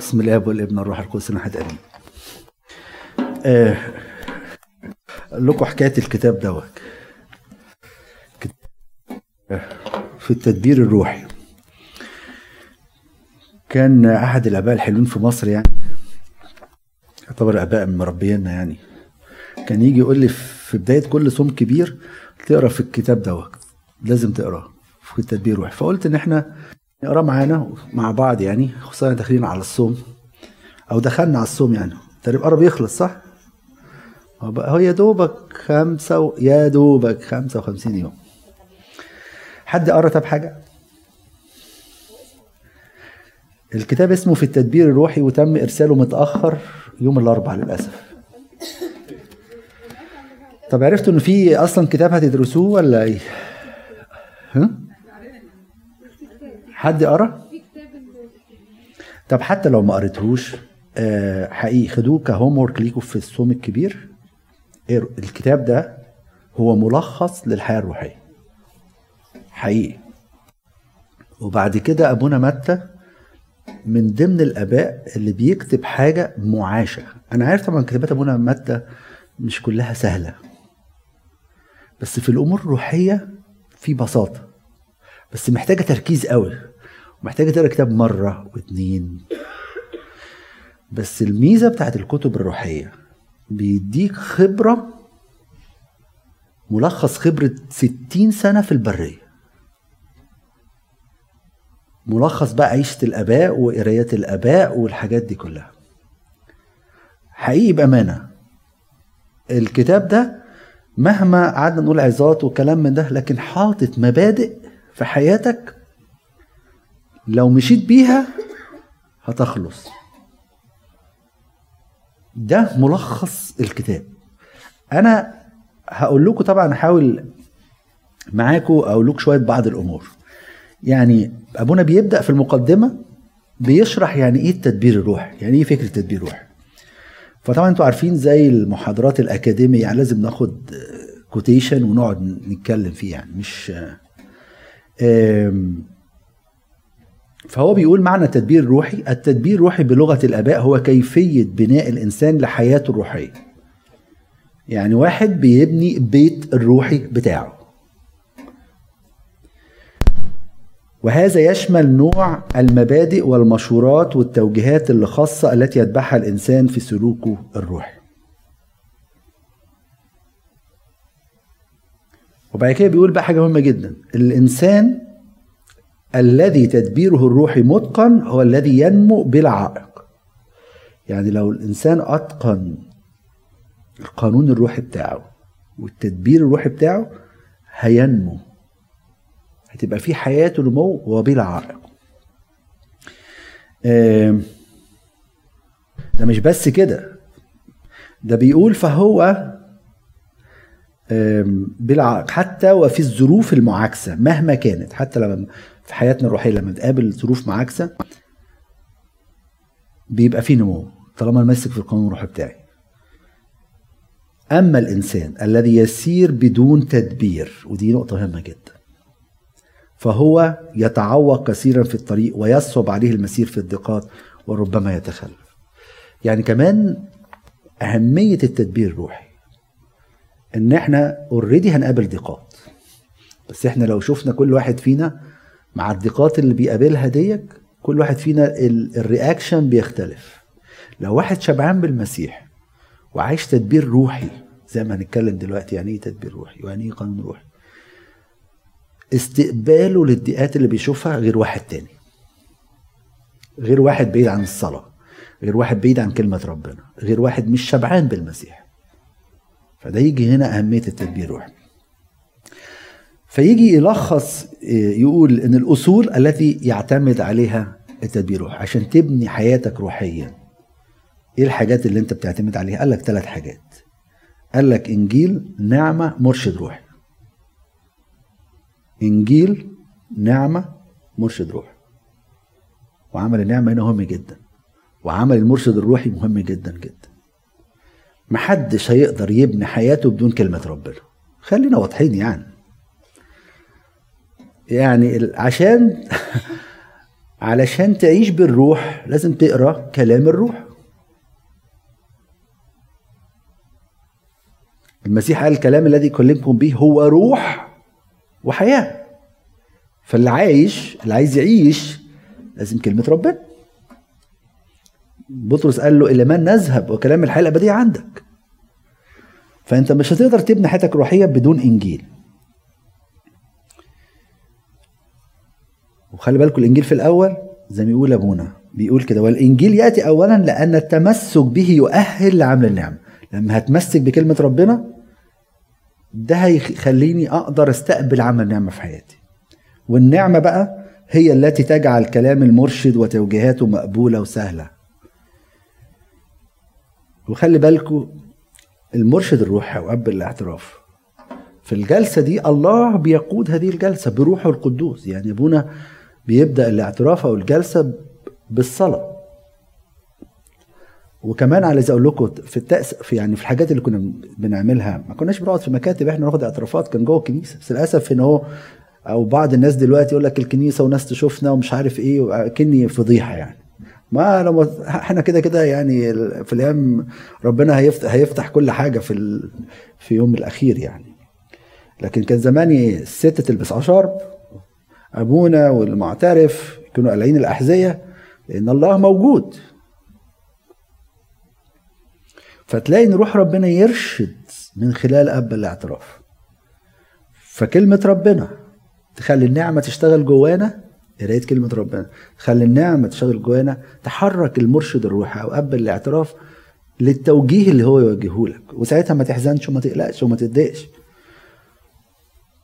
بسم الله والابن والروح القدس احد امين. آه لكم حكاية الكتاب دوت. في التدبير الروحي. كان أحد الأباء الحلوين في مصر يعني. يعتبر أباء من مربينا يعني. كان يجي يقول لي في بداية كل صوم كبير تقرأ في الكتاب دوت. لازم تقرأه في التدبير الروحي. فقلت إن إحنا نقرا معانا مع بعض يعني خصوصا داخلين على الصوم أو دخلنا على الصوم يعني تقريبا قرب يخلص صح؟ هو يا دوبك خمسة و... يا دوبك خمسة وخمسين يوم حد قرأ طب حاجة؟ الكتاب اسمه في التدبير الروحي وتم إرساله متأخر يوم الأربعاء للأسف طب عرفتوا إن في أصلا كتاب هتدرسوه ولا إيه؟ ها؟ حد قرا؟ طب حتى لو ما قريتهوش آه حقيقي خدوه كهوم ورك ليكم في الصوم الكبير. الكتاب ده هو ملخص للحياة الروحية. حقيقي. وبعد كده أبونا متى من ضمن الأباء اللي بيكتب حاجة معاشة. أنا عارف طبعا كتابات أبونا متى مش كلها سهلة. بس في الأمور الروحية في بساطة. بس محتاجة تركيز قوي. ومحتاجه تقرا كتاب مرة واتنين. بس الميزة بتاعت الكتب الروحية بيديك خبرة ملخص خبرة ستين سنة في البرية. ملخص بقى عيشة الآباء وقرايات الآباء والحاجات دي كلها. حقيقي بأمانة الكتاب ده مهما قعدنا نقول عظات وكلام من ده لكن حاطط مبادئ في حياتك لو مشيت بيها هتخلص. ده ملخص الكتاب. أنا هقول لكم طبعا احاول معاكم أقول لكم شوية بعض الأمور. يعني أبونا بيبدأ في المقدمة بيشرح يعني إيه التدبير الروحي يعني إيه فكرة التدبير الروحي. فطبعا أنتوا عارفين زي المحاضرات الأكاديمية يعني لازم ناخد كوتيشن ونقعد نتكلم فيه يعني مش فهو بيقول معنى التدبير الروحي التدبير الروحي بلغة الآباء هو كيفية بناء الإنسان لحياته الروحية. يعني واحد بيبني بيت الروحي بتاعه. وهذا يشمل نوع المبادئ والمشورات والتوجيهات اللي خاصة التي يتبعها الإنسان في سلوكه الروحي. وبعد كده بيقول بقى حاجة مهمة جدا. الإنسان الذي تدبيره الروحي متقن هو الذي ينمو بلا عائق يعني لو الإنسان أتقن القانون الروحي بتاعه والتدبير الروحي بتاعه هينمو. هتبقى في حياته نمو وبلا عائق ده مش بس كده. ده بيقول فهو بلا عائق حتى وفي الظروف المعاكسة مهما كانت حتى لما في حياتنا الروحية لما تقابل ظروف معاكسة بيبقى في نمو طالما ماسك في القانون الروحي بتاعي. أما الإنسان الذي يسير بدون تدبير ودي نقطة مهمة جدا فهو يتعوق كثيرا في الطريق ويصعب عليه المسير في الضيقات وربما يتخلف. يعني كمان أهمية التدبير الروحي إن إحنا already هنقابل ضيقات بس إحنا لو شفنا كل واحد فينا مع الضيقات اللي بيقابلها ديك كل واحد فينا ال reaction بيختلف. لو واحد شبعان بالمسيح وعايش تدبير روحي زي ما هنتكلم دلوقتي يعني إيه تدبير روحي ويعني إيه قانون روحي استقباله للضيقات اللي بيشوفها غير واحد تاني. غير واحد بعيد عن الصلاة غير واحد بعيد عن كلمة ربنا غير واحد مش شبعان بالمسيح. فده يجي هنا أهمية التدبير الروحي. فيجي يلخص يقول إن الأصول التي يعتمد عليها التدبير روحي. عشان تبني حياتك روحيا إيه الحاجات اللي أنت بتعتمد عليها؟ قال لك ثلاث حاجات. قال لك إنجيل نعمة مرشد روحي. إنجيل نعمة مرشد روحي. وعمل النعمة هنا مهم جدا. وعمل المرشد الروحي مهم جدا جدا. محدش هيقدر يبني حياته بدون كلمة ربنا. خلينا واضحين يعني. يعني عشان علشان تعيش بالروح لازم تقرأ كلام الروح. المسيح قال الكلام الذي يكلمكم به هو روح وحياة. فاللي عايش اللي عايز يعيش لازم كلمة ربنا. بطرس قال له إلى من نذهب وكلام الحياة الأبدية عندك. فأنت مش هتقدر تبني حياتك روحية بدون إنجيل. وخلي بالكم الإنجيل في الأول زي ما يقول أبونا بيقول كده والإنجيل يأتي اولا لأن التمسك به يؤهل لعمل النعمه لما هتمسك بكلمة ربنا ده هيخليني أقدر أستقبل عمل نعمة في حياتي. والنعمة بقى هي التي تجعل كلام المرشد وتوجيهاته مقبولة وسهلة. وخلي بالكم المرشد الروحي أو أب الاعتراف في الجلسة دي الله بيقود هذه الجلسة بروحه القدوس. يعني أبونا بيبدأ الاعتراف أو الجلسة بالصلاة. وكمان عايز أقول لكم في التأس في يعني في الحاجات اللي كنا بنعملها ما كناش بنقعد في مكاتب إحنا ناخد اعترافات كان جوه الكنيسة. بس للأسف إن هو أو بعض الناس دلوقتي يقول لك الكنيسة وناس تشوفنا ومش عارف إيه كني فضيحة يعني. ما لو إحنا كده كده يعني في الأيام ربنا هيفتح هيفتح كل حاجة في في يوم الأخير يعني. لكن كان زمان الست تلبس عشرب أبونا والمعترف يكونوا قالعين الأحذية لأن الله موجود. فتلاقي إن روح ربنا يرشد من خلال أب الاعتراف. فكلمة ربنا تخلي النعمة تشتغل جوانا قرايه كلمة ربنا تخلي النعمة تشتغل جوانا تحرك المرشد الروحي أو أب الاعتراف للتوجيه اللي هو يوجهه لك. وساعتها ما تحزنش وما تقلقش وما تتضايقش.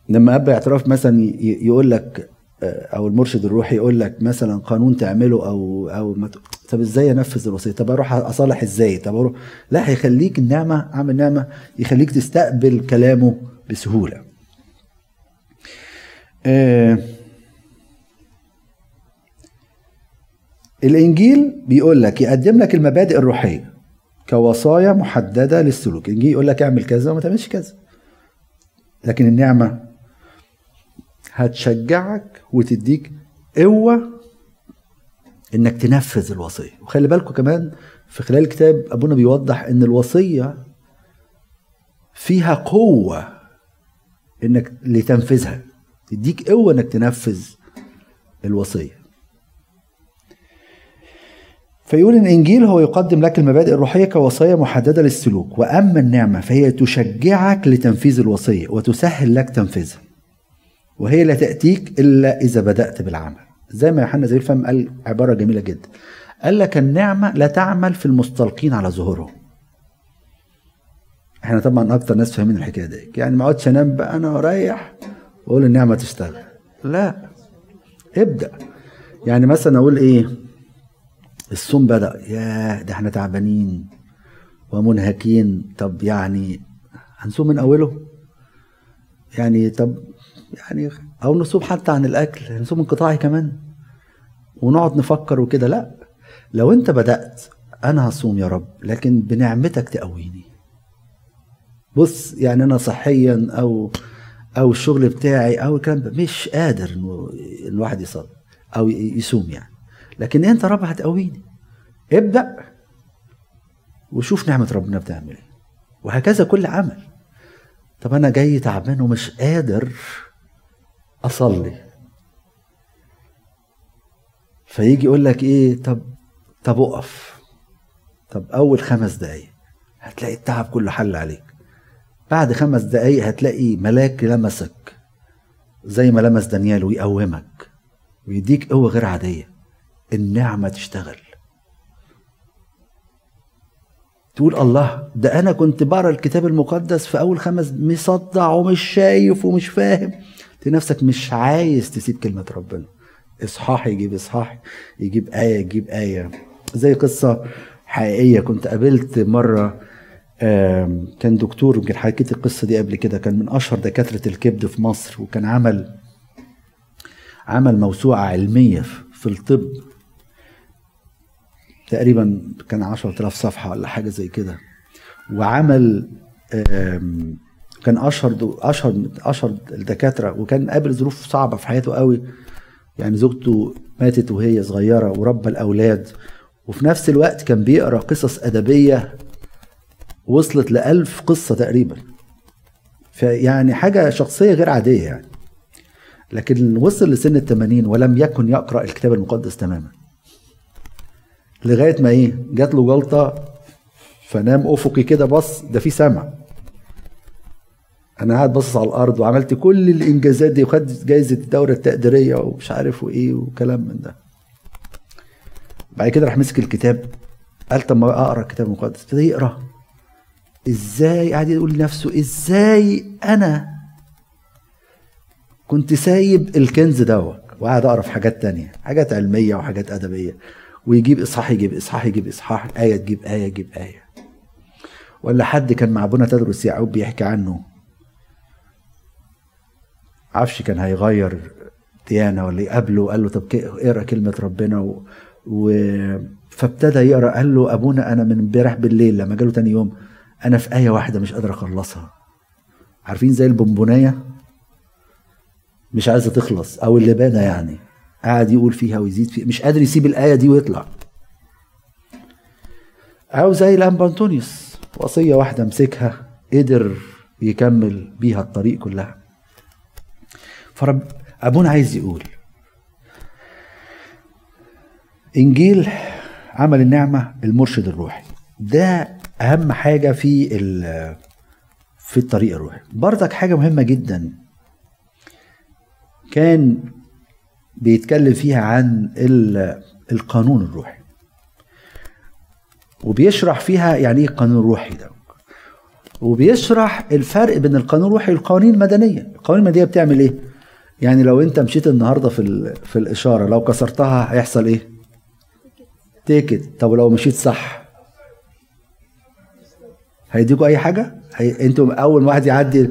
لما أب اعتراف مثلا يقول لك أو المرشد الروحي يقول لك مثلا قانون تعمله أو أو ما طب إزاي أنفذ الوصية؟ طب أروح أصالح إزاي؟ طب أروح لا هيخليك النعمه عامل نعمه يخليك تستقبل كلامه بسهولة. آه الإنجيل بيقول لك يقدم لك المبادئ الروحية كوصايا محددة للسلوك. الانجيل يقول لك اعمل كذا وما تعملش كذا. لكن النعمه هتشجعك وتديك قوة إنك تنفذ الوصية. وخلي بالكم كمان في خلال الكتاب أبونا بيوضح إن الوصية فيها قوة إنك لتنفذها. تديك قوة إنك تنفذ الوصية. فيقول إن الانجيل هو يقدم لك المبادئ الروحية كوصايا محددة للسلوك وأما النعمة فهي تشجعك لتنفيذ الوصية وتسهل لك تنفيذها. وهي لا تأتيك إلا إذا بدأت بالعمل. زي ما يوحنا زي الفم قال عبارة جميلة جدا. قال لك النعمة لا تعمل في المستلقين على ظهورهم. إحنا طبعا أكتر ناس فاهمين الحكاية دي. يعني ما اقعدش أنام بقى أنا ورايح واقول النعمة تشتغل. لا. ابدأ. يعني مثلا أقول إيه؟ الصوم بدأ. ياه ده إحنا تعبانين ومنهكين. طب يعني هنصوم من أوله؟ يعني طب يعني أو نصوم حتى عن الأكل نصوم انقطاعي كمان. ونقعد نفكر وكده. لا لو أنت بدأت أنا هصوم يا رب لكن بنعمتك تقويني. بص يعني أنا صحيا أو أو الشغل بتاعي أو الكلام ده مش قادر إنه الواحد يصلي أو يصوم يعني. لكن أنت رب هتقويني. ابدأ وشوف نعمة ربنا بتعمل إيه. وهكذا كل عمل. طب أنا جاي تعبان ومش قادر أصلي. فيجي يقول لك إيه؟ طب طب أقف. طب أول خمس دقايق هتلاقي التعب كله حل عليك. بعد خمس دقايق هتلاقي ملاك لمسك زي ما لمس دانيال ويقومك ويديك قوة غير عادية. النعمة تشتغل. تقول الله ده أنا كنت بقرأ الكتاب المقدس في أول خمس مصدع ومش شايف ومش فاهم. نفسك مش عايز تسيب كلمة ربنا. إصحاح يجيب إصحاح يجيب آية يجيب آية. زي قصة حقيقية كنت قابلت مرة كان دكتور يمكن حكيت القصة دي قبل كده كان من أشهر دكاترة الكبد في مصر وكان عمل عمل موسوعة علمية في الطب. تقريبا كان عشرة آلاف صفحة ولا حاجة زي كده. وعمل كان أشهر دو أشهر أشهر الدكاترة وكان قابل ظروف صعبة في حياته قوي. يعني زوجته ماتت وهي صغيرة وربى الأولاد. وفي نفس الوقت كان بيقرأ قصص أدبية وصلت لألف قصة تقريبا. فيعني حاجة شخصية غير عادية يعني. لكن وصل لسن الثمانين ولم يكن يقرأ الكتاب المقدس تماما. لغاية ما إيه؟ جات له جلطة فنام أفقي كده بص ده في سمع. أنا قاعد باصص على الأرض وعملت كل الإنجازات دي وخدت جايزة الدورة التقديرية ومش عارف وإيه وكلام من ده. بعد كده راح مسك الكتاب قال طب ما أقرأ الكتاب المقدس. ابتدى يقرا إزاي؟ قاعد يقول لنفسه إزاي أنا كنت سايب الكنز دوت؟ وقاعد أقرأ في حاجات تانية حاجات علمية وحاجات أدبية. ويجيب إصحاح يجيب إصحاح يجيب إصحاح آية تجيب آية يجيب آية. ولا حد كان مع ابونا تدرس يعقوب بيحكي عنه. عفش كان هيغير ديانه ولا يقابله قال له طب اقرأ كلمة ربنا و... و... فابتدى يقرأ قال له أبونا أنا من امبارح بالليل لما جاله تاني يوم أنا في آية واحدة مش قادر أخلصها. عارفين زي البونبوناية؟ مش عايزة تخلص أو اللبانة يعني. قاعد يقول فيها ويزيد فيها مش قادر يسيب الآية دي ويطلع. أو زي الانبا انطونيوس وصية واحدة مسكها قدر يكمل بيها الطريق كلها. فرب أبونا عايز يقول. إنجيل عمل النعمة المرشد الروحي. ده أهم حاجة في في الطريق الروحي. برضك حاجة مهمة جدا. كان بيتكلم فيها عن القانون الروحي. وبيشرح فيها يعني إيه قانون روحي ده. وبيشرح الفرق بين القانون الروحي والقوانين المدنية. القوانين المدنية بتعمل إيه؟ يعني لو انت مشيت النهارده في في الإشارة لو كسرتها هيحصل إيه؟ تيكت. طب لو مشيت صح؟ هيديكوا أي حاجة؟ هي... أنتوا أول واحد يعدي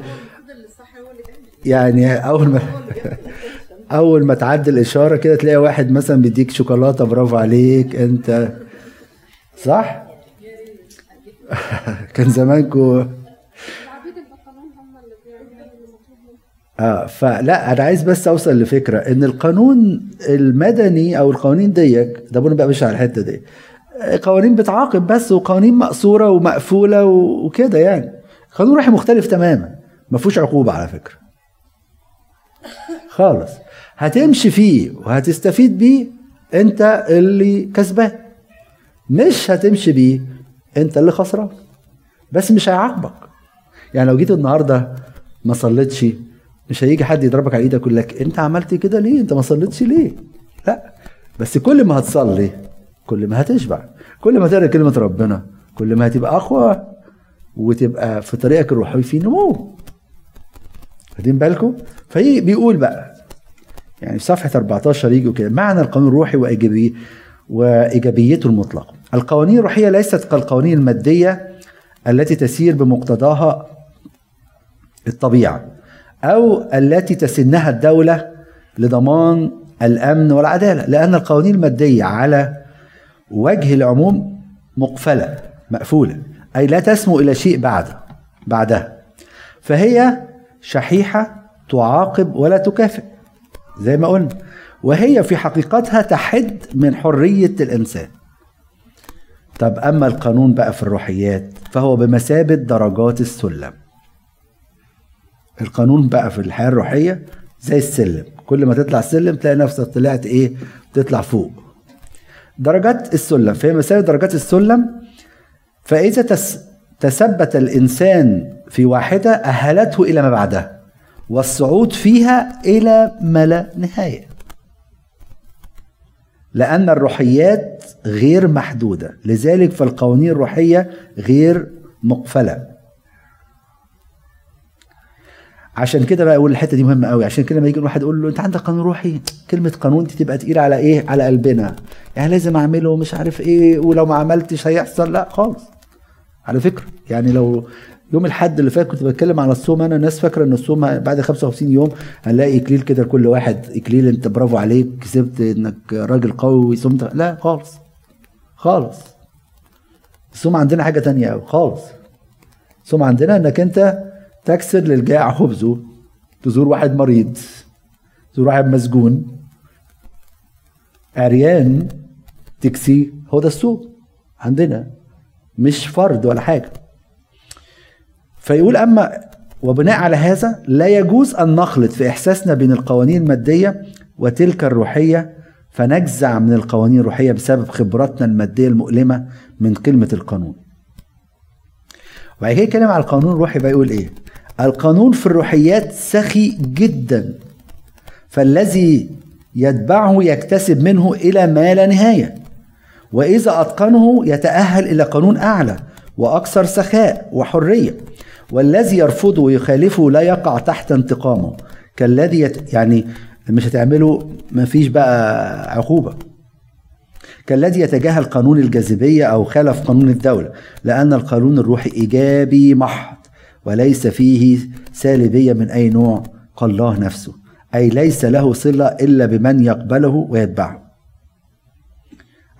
يعني أول ما أول ما تعدي الإشارة كده تلاقي واحد مثلا بيديك شوكولاتة برافو عليك انت صح؟ كان زمانكوا آه فلا أنا عايز بس أوصل لفكرة إن القانون المدني أو القوانين ديك ده ابونا بقى مش على الحتة دي. قوانين بتعاقب بس وقوانين مقصورة ومقفولة وكده يعني. قانون روحي مختلف تماما. ما فيهوش عقوبة على فكرة. خالص. هتمشي فيه وهتستفيد بيه أنت اللي كسبان. مش هتمشي بيه أنت اللي خسران. بس مش هيعاقبك. يعني لو جيت النهارده ما صليتش مش هيجي حد يضربك على إيدك يقول لك انت عملت كده ليه؟ انت ما صليتش ليه؟ لا. بس كل ما هتصلي كل ما هتشبع كل ما تقرأ كلمة ربنا كل ما هتبقى أقوى وتبقى في طريقك الروحي في نمو. واخدين بالكم؟ فهي بيقول بقى يعني في صفحة 14 يجوا كده معنى القانون الروحي وايجابيه وإيجابيته المطلقة. القوانين الروحية ليست كالقوانين المادية التي تسير بمقتضاها الطبيعة. أو التي تسنها الدولة لضمان الأمن والعدالة لأن القوانين المادية على وجه العموم مقفلة مقفولة أي لا تسمو إلى شيء بعد بعدها. فهي شحيحة تعاقب ولا تكافئ زي ما قلنا. وهي في حقيقتها تحد من حرية الإنسان. طب أما القانون بقى في الروحيات فهو بمثابة درجات السلم. القانون بقى في الحياة الروحية زي السلم. كل ما تطلع السلم تلاقي نفسك طلعت إيه؟ تطلع فوق. درجات السلم فهي مساوي درجات السلم فإذا تس تثبت الإنسان في واحدة أهلته إلى ما بعدها والصعود فيها إلى ما لا نهاية. لأن الروحيات غير محدودة لذلك فالقوانين الروحية غير مقفلة. عشان كده بقى أقول الحتة دي مهمة قوي. عشان كده لما يجي واحد يقول له انت عندك قانون روحي كلمة قانون دي تبقى تقيلة على إيه؟ على قلبنا. يعني لازم اعمله مش عارف إيه ولو ما عملتش هيحصل. لا خالص. على فكرة. يعني لو يوم الحد اللي فات كنت بتكلم على الصوم أنا الناس فاكرة إن الصوم بعد 55 يوم هنلاقي إكليل كده لكل واحد. إكليل أنت برافو عليك كسبت إنك راجل قوي وصمت لا خالص. خالص. الصوم عندنا حاجة تانية قوي خالص. الصوم عندنا إنك أنت تكسر للجائع خبزه. تزور واحد مريض. تزور واحد مسجون. عريان تكسي. هو ده السوق عندنا. مش فرد ولا حاجة. فيقول أما وبناء على هذا لا يجوز أن نخلط في إحساسنا بين القوانين المادية وتلك الروحية فنجزع من القوانين الروحية بسبب خبراتنا المادية المؤلمة من كلمه القانون. وبعد كده يتكلم على القانون الروحي بقى يقول إيه؟ القانون في الروحيات سخي جدا فالذي يتبعه يكتسب منه إلى ما لا نهاية. وإذا أتقنه يتأهل إلى قانون أعلى وأكثر سخاء وحرية. والذي يرفضه ويخالفه لا يقع تحت انتقامه. كالذي يت... يعني مش هتعمله مفيش بقى عقوبة. كالذي يتجاهل قانون الجاذبية أو خالف قانون الدولة لأن القانون الروحي إيجابي محض. وليس فيه سالبية من أي نوع قال الله نفسه. أي ليس له صلة إلا بمن يقبله ويتبعه.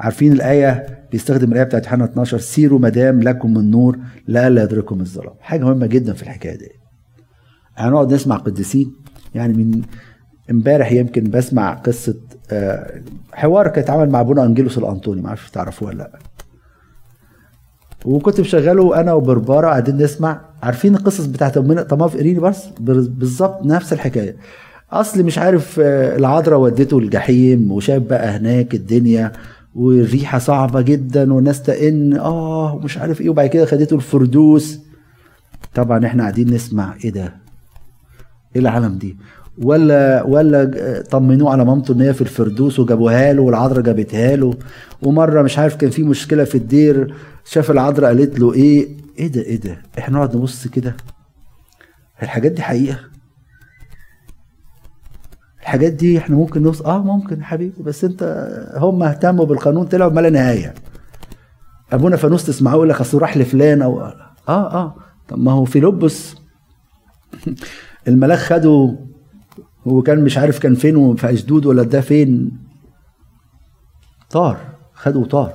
عارفين الآية؟ بيستخدم الآية بتاعت يوحنا 12 سيروا مدام لكم النور لئلا يدركم الظلام. حاجة مهمة جدا في الحكاية دي. هنقعد نسمع قديسين. يعني من امبارح يمكن بسمع قصة آه، حوار كان اتعمل مع ابونا انجيلوس الأنطوني ما أعرفش تعرفوه ولا لأ. وكنت مشغله أنا وبربارة قاعدين نسمع. عارفين القصص بتاعت طماف إيريني بس؟ بالظبط نفس الحكاية. أصل مش عارف آه، العذراء ودته الجحيم وشاف بقى هناك الدنيا والريحة صعبة جدا والناس تئن آه ومش عارف إيه وبعد كده خدته الفردوس. طبعا إحنا قاعدين نسمع إيه ده؟ إيه العالم دي؟ ولا ولا طمنوه على مامته إن هي في الفردوس وجابوها له والعذراء جابتها له. ومرة مش عارف كان في مشكلة في الدير شاف العذراء قالت له إيه؟ إيه ده إيه ده؟ إحنا نقعد نبص كده. الحاجات دي حقيقة. الحاجات دي إحنا ممكن نوصل آه ممكن حبيبي بس أنت هم اهتموا بالقانون طلعوا ما لا نهاية. أبونا فانوس تسمعه يقول لك أصل راح لفلان أو آه آه. طب ما هو في لبس الملاك خده هو كان مش عارف كان فين في اشدود ولا ده فين. طار خده وطار.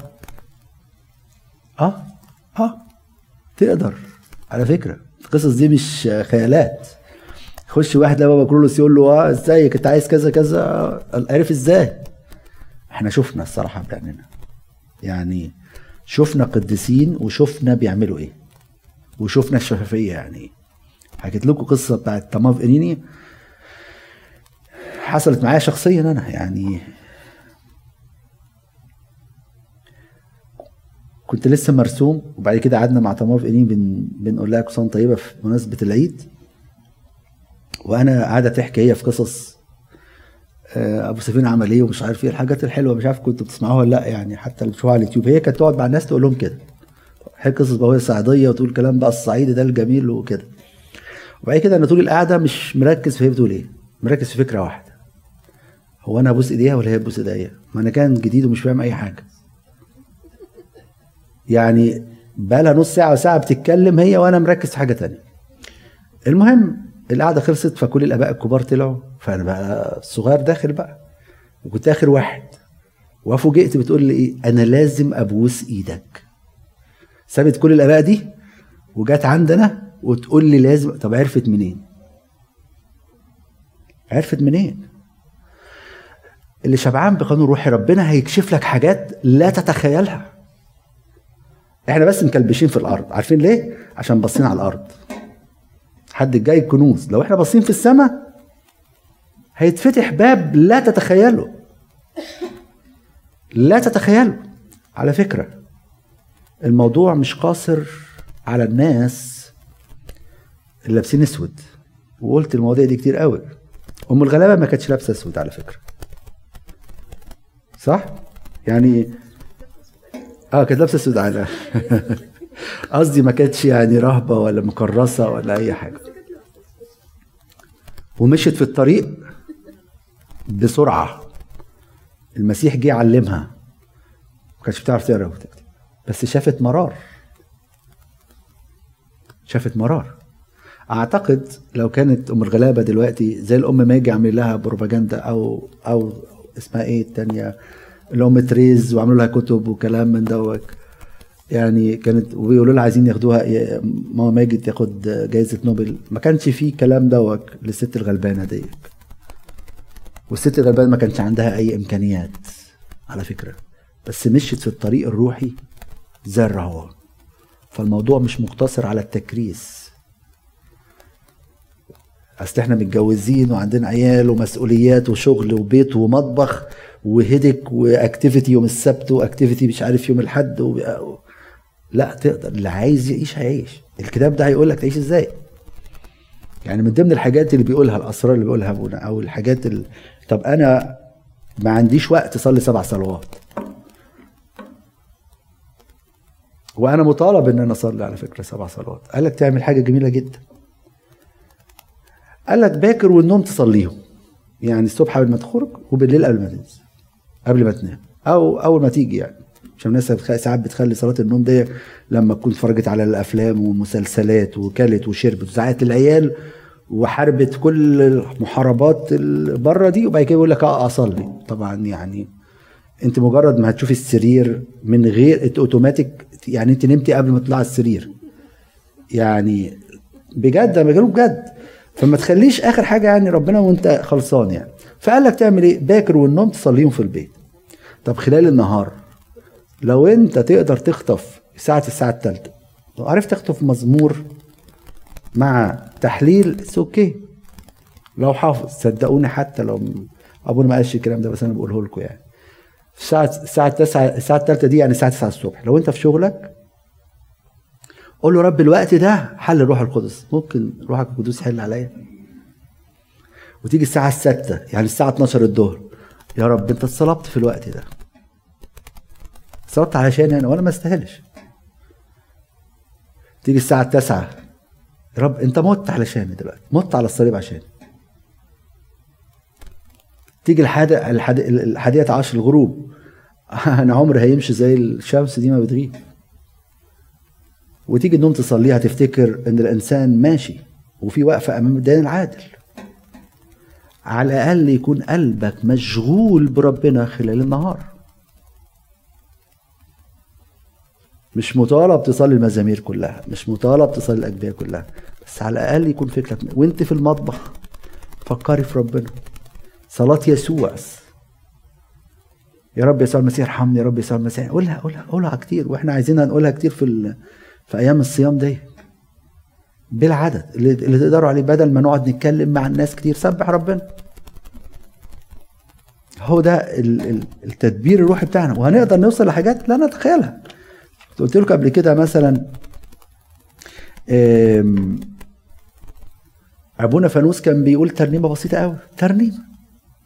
آه. تقدر على فكرة. القصص دي مش خيالات. يخش واحد لبابا كرولوس يقول له آه ازيك انت عايز كذا كذا. عرف إزاي؟ إحنا شفنا الصراحة بعيننا يعني شفنا قديسين وشفنا بيعملوا إيه. وشفنا الشفافية يعني إيه. حكيت لكم قصة بتاعت تماف إنيني. حصلت معايا شخصيا أنا يعني كنت لسه مرسوم وبعد كده قعدنا مع تماف انين بن بنقول لها كل طيبة في مناسبة العيد. وأنا قاعدة تحكي هي في قصص آه، أبو سفين عمل إيه ومش عارف إيه الحاجات الحلوة مش عارف كنتوا بتسمعوها ولا لأ يعني حتى اللي بتشوفوها على اليوتيوب. هي كانت تقعد مع الناس تقول لهم كده. هي قصص بقى صعيدية وتقول كلام بقى الصعيدي ده الجميل وكده. وبعد كده أنا طول القعدة مش مركز في هي بتقول إيه مركز في فكرة واحدة. هو أنا ابوس إيديها ولا هي تبوس إيديا؟ ما أنا كان جديد ومش فاهم أي حاجة. يعني بقى لها نص ساعة وساعة بتتكلم هي وأنا مركز في حاجة تانية. المهم القعدة خلصت فكل الآباء الكبار طلعوا فأنا بقى الصغير داخل بقى وكنت آخر واحد. وفوجئت بتقول لي إيه؟ أنا لازم أبوس إيدك. سابت كل الآباء دي وجت عندنا وتقول لي لازم طب عرفت منين؟ عرفت منين؟ اللي شبعان بقانون روحي ربنا هيكشف لك حاجات لا تتخيلها. إحنا بس مكلبشين في الأرض. عارفين ليه؟ عشان باصين على الأرض. حد جاي كنوز. لو إحنا باصين في السماء هيتفتح باب لا تتخيله. لا تتخيله. على فكرة الموضوع مش قاصر على الناس اللي لابسين أسود. وقلت المواضيع دي كتير قوي. أم الغلابة ما كانتش لابسة أسود على فكرة. صح؟ يعني آه كانت لابسة على قصدي ما كانتش يعني رهبة ولا مكرسة ولا أي حاجة. ومشيت في الطريق بسرعة. المسيح جه علمها ما كانتش بتعرف تقرأ وتكتب. بس شافت مرار. شافت مرار. أعتقد لو كانت أم الغلابة دلوقتي زي الأم ما يجي عامل لها بروباجندا أو أو اسمها إيه التانية؟ اللي هم تريز وعملوا لها كتب وكلام من دوت يعني كانت وبيقولوا لها عايزين ياخدوها ماما ماجد تاخد جائزه نوبل. ما كانش فيه كلام دوت للست الغلبانة ديت والست الغلبانة ما كانش عندها أي إمكانيات على فكرة. بس مشيت في الطريق الروحي زي الرهوان فالموضوع مش مقتصر على التكريس. أصل إحنا متجوزين وعندنا عيال ومسؤوليات وشغل وبيت ومطبخ. وهيدك و activity يوم السبت و activity مش عارف يوم الأحد و... لا تقدر. اللي عايز يعيش هيعيش. الكتاب ده هيقول لك تعيش إزاي. يعني من ضمن الحاجات اللي بيقولها الأسرار اللي بيقولها أبونا أو الحاجات اللي طب أنا ما عنديش وقت أصلي سبع صلوات. وأنا مطالب إن أنا أصلي على فكرة سبع صلوات. قال لك تعمل حاجة جميلة جدا. قال لك باكر والنوم تصليهم. يعني الصبح قبل ما تخرج وبالليل قبل ما تنزل. قبل ما تنام. أو أول ما تيجي يعني. عشان الناس ساعات بتخلي صلاة النوم دي لما تكون اتفرجت على الأفلام ومسلسلات وكلت وشربت. وزعقت العيال وحاربت كل المحاربات بره دي وبعد كده يقول لك آه اصلي طبعا يعني أنت مجرد ما هتشوفي السرير من غير اوتوماتيك يعني أنت نمتي قبل ما تطلعي السرير. يعني بجد أنا بجد. فما تخليش آخر حاجة يعني ربنا وأنت خلصان يعني. فقال لك تعمل إيه؟ باكر والنوم تصليهم في البيت. طب خلال النهار لو أنت تقدر تخطف ساعة الساعة الثالثه لو عرفت تخطف مزمور مع تحليل أوكي لو حافظ صدقوني حتى لو ابونا ما قالش الكلام ده بس أنا بقوله لكم يعني. الساعة الساعة 9 الساعة الثالثه دي يعني الساعة 9 الصبح. لو أنت في شغلك قول له رب الوقت ده حل الروح القدس. ممكن روحك القدس يحل عليا؟ وتيجي الساعة السادسة يعني الساعة 12 الظهر. يا رب انت اتصلبت في الوقت ده. اتصلبت علشان أنا وأنا ما استاهلش. تيجي الساعة 9 يا رب انت مت علشاني دلوقتي. مت على الصليب عشاني. تيجي الحادية الحادية عشر الغروب. أنا عمري هيمشي زي الشمس دي ما بتغيب. وتيجي النوم تصليها تفتكر إن الإنسان ماشي وفي وقفة أمام الدين العادل. على الأقل يكون قلبك مشغول بربنا خلال النهار. مش مطالب تصلي المزامير كلها مش مطالب تصلي الاجبيه كلها بس على الأقل يكون فكرك وأنت في المطبخ فكري في ربنا. صلاة يسوع. يا رب يسوع المسيح ارحمني يا رب يسوع المسيح. قولها قولها قولها كتير وإحنا عايزينها نقولها كتير في في أيام الصيام دي. بالعدد اللي, تقدروا عليه بدل ما نقعد نتكلم مع الناس كتير سبح ربنا. هو ده التدبير الروحي بتاعنا. وهنقدر نوصل لحاجات لا نتخيلها. قلت لكم قبل كده مثلا أبونا فانوس كان بيقول ترنيمة بسيطة قوي ترنيمة.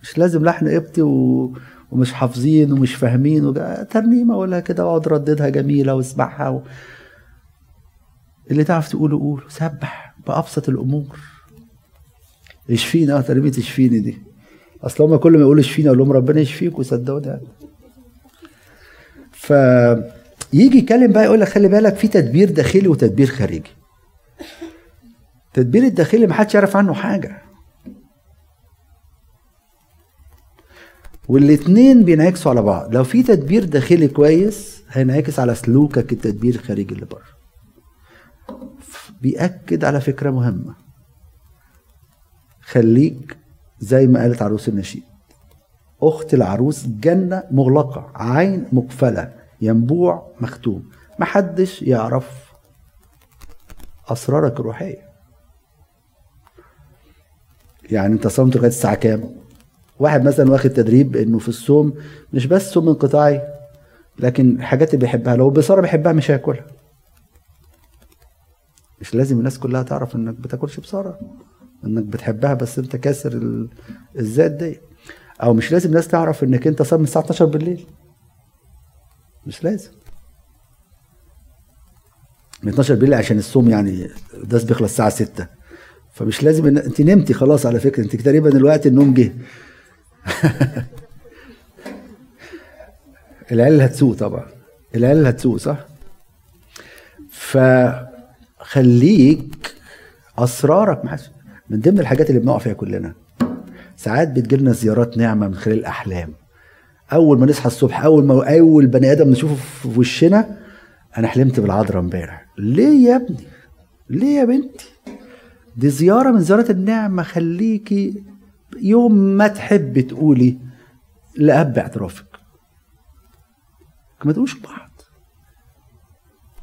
مش لازم لحن قبطي و... ومش حافظين ومش فاهمين. ترنيمة ولا كده وأقعد رددها جميلة واسمعها و... اللي تعرف تقوله قوله. سبح بأبسط الأمور. اشفينا آه ترنيمه اشفيني دي. أصل هم كل ما يقولوا اشفينا أقول لهم ربنا يشفيك وصدقوني يعني ف يجي يتكلم بقى يقول لك خلي بالك في تدبير داخلي وتدبير خارجي. التدبير الداخلي محدش يعرف عنه حاجة. والاتنين بينعكسوا على بعض. لو في تدبير داخلي كويس هينعكس على سلوكك التدبير الخارجي اللي بره. بيأكد على فكرة مهمة. خليك زي ما قالت عروس النشيد. أخت العروس جنة مغلقة عين مقفلة ينبوع مختوم. محدش يعرف أسرارك الروحية. يعني أنت صمت لغاية الساعة كام؟ واحد مثلا واخد تدريب إنه في الصوم مش بس صوم انقطاعي لكن الحاجات اللي بيحبها لو البصارة بيحبها مش هياكلها. مش لازم الناس كلها تعرف إنك بتاكلش بصارة إنك بتحبها بس أنت كاسر الذات دي. أو مش لازم الناس تعرف إنك أنت صايم من الساعة 12 بالليل. مش لازم. من 12 بالليل عشان الصوم يعني ده بيخلص الساعة 6 فمش لازم ان أنت نمتي خلاص على فكرة. أنت تقريبا الوقت النوم جه. العيال هتسوق طبعا. العيال هتسوق صح؟ فخليك أسرارك مع من ضمن الحاجات اللي بنقع فيها كلنا. ساعات بتجيلنا زيارات نعمه من خلال الأحلام. أول ما نصحى الصبح أول ما أول بني آدم نشوفه في وشنا أنا حلمت بالعذراء امبارح. ليه يا ابني؟ ليه يا بنتي؟ دي زيارة من زيارات النعمه خليكي يوم ما تحبي تقولي لأب اعترافك. ما تقولوش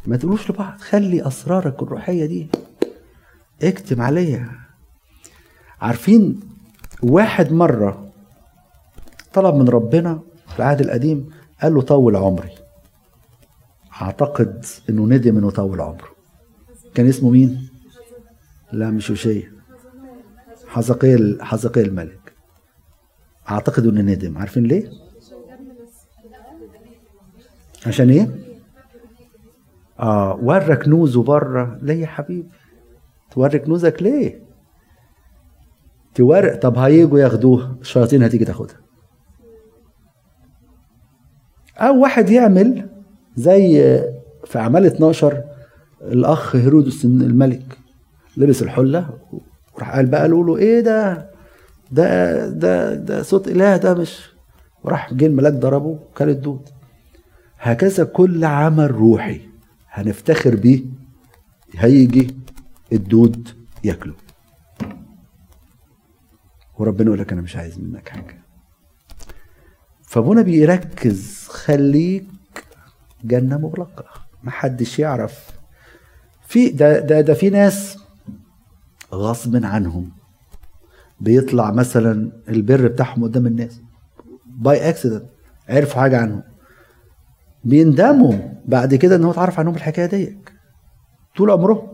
ما تقولوش لبعض. خلي أسرارك الروحية دي اكتم عليها. عارفين واحد مرة طلب من ربنا في العهد القديم قال له طول عمري. أعتقد إنه ندم إنه طول عمره. كان اسمه مين؟ لا مش وشية حزقيل حزقيل الملك. أعتقد إنه ندم. عارفين ليه؟ عشان إيه؟ آه ورى كنوزه بره. ليه يا حبيبي؟ توري كنوزك ليه؟ تورق. طب هيجوا ياخدوها الشياطين هتيجي تاخدها. أو واحد يعمل زي في أعمال 12 الأخ هيرودس الملك لبس الحلة وراح قال بقى قالوا له إيه ده؟ ده ده ده صوت إله ده مش وراح جه الملاك ضربه كان الدود. هكذا كل عمل روحي. هنفتخر بيه هيجي الدود ياكله. وربنا يقول لك أنا مش عايز منك حاجة. فابونا بيركز خليك جنة مغلقة. محدش يعرف. في ده ده ده في ناس غصب عنهم بيطلع مثلا البر بتاعهم قدام الناس. by accident عرفوا حاجة عنهم. بيندموا بعد كده إن هو اتعرف عنهم الحكاية ديت. طول عمرهم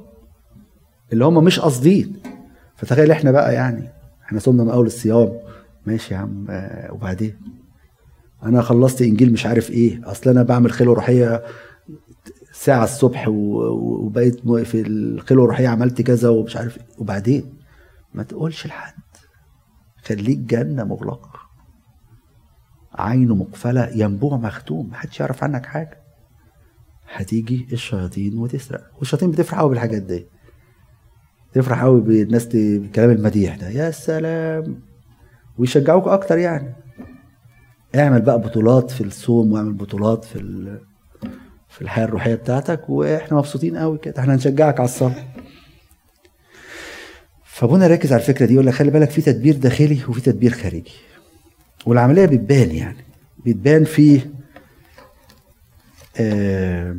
اللي هم مش قاصدين. فتخيل إحنا بقى يعني إحنا صمنا من أول الصيام. ماشي يا عم آه وبعدين؟ أنا خلصت إنجيل مش عارف إيه. أصل أنا بعمل خلوه روحيه ساعة الصبح وبقيت في الخلوة الروحية عملت كذا ومش عارف إيه. وبعدين؟ ما تقولش لحد. خليك جنة مغلقة. عينه مقفلة ينبوع مختوم محدش يعرف عنك حاجة. هتيجي الشياطين وتسرق. والشياطين بتفرح قوي بالحاجات دي. تفرح قوي بالناس بالكلام المديح ده. يا سلام! ويشجعوك أكتر يعني. اعمل بقى بطولات في الصوم واعمل بطولات في في الحياة الروحية بتاعتك وإحنا مبسوطين قوي كده. إحنا هنشجعك على الصلاه فابونا ركز على الفكرة دي يقول لك خلي بالك في تدبير داخلي وفي تدبير خارجي. والعملية بتبان يعني. بتبان في آه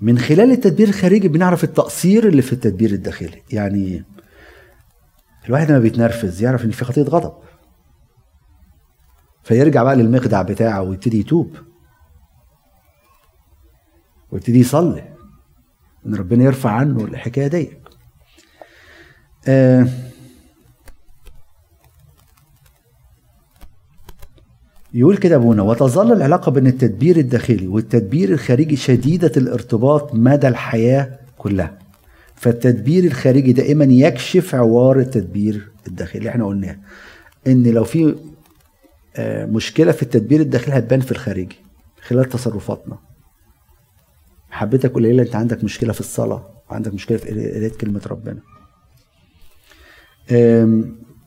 من خلال التدبير الخارجي بنعرف التقصير اللي في التدبير الداخلي. يعني الواحد لما بيتنرفز يعرف إن في خطيه غضب. فيرجع بقى للمخدع بتاعه ويبتدي يتوب. ويبتدي يصلي. إن ربنا يرفع عنه الحكاية دي. آه يقول كده أبونا وتظل العلاقة بين التدبير الداخلي والتدبير الخارجي شديدة الارتباط مدى الحياة كلها. فالتدبير الخارجي دائما يكشف عوار التدبير الداخلي. اللي إحنا قلناه. إن لو في آه، مشكلة في التدبير الداخلي هتبان في الخارجي خلال تصرفاتنا. محبتك قليله أنت عندك مشكلة في الصلاة عندك مشكلة في قرايه كلمة ربنا.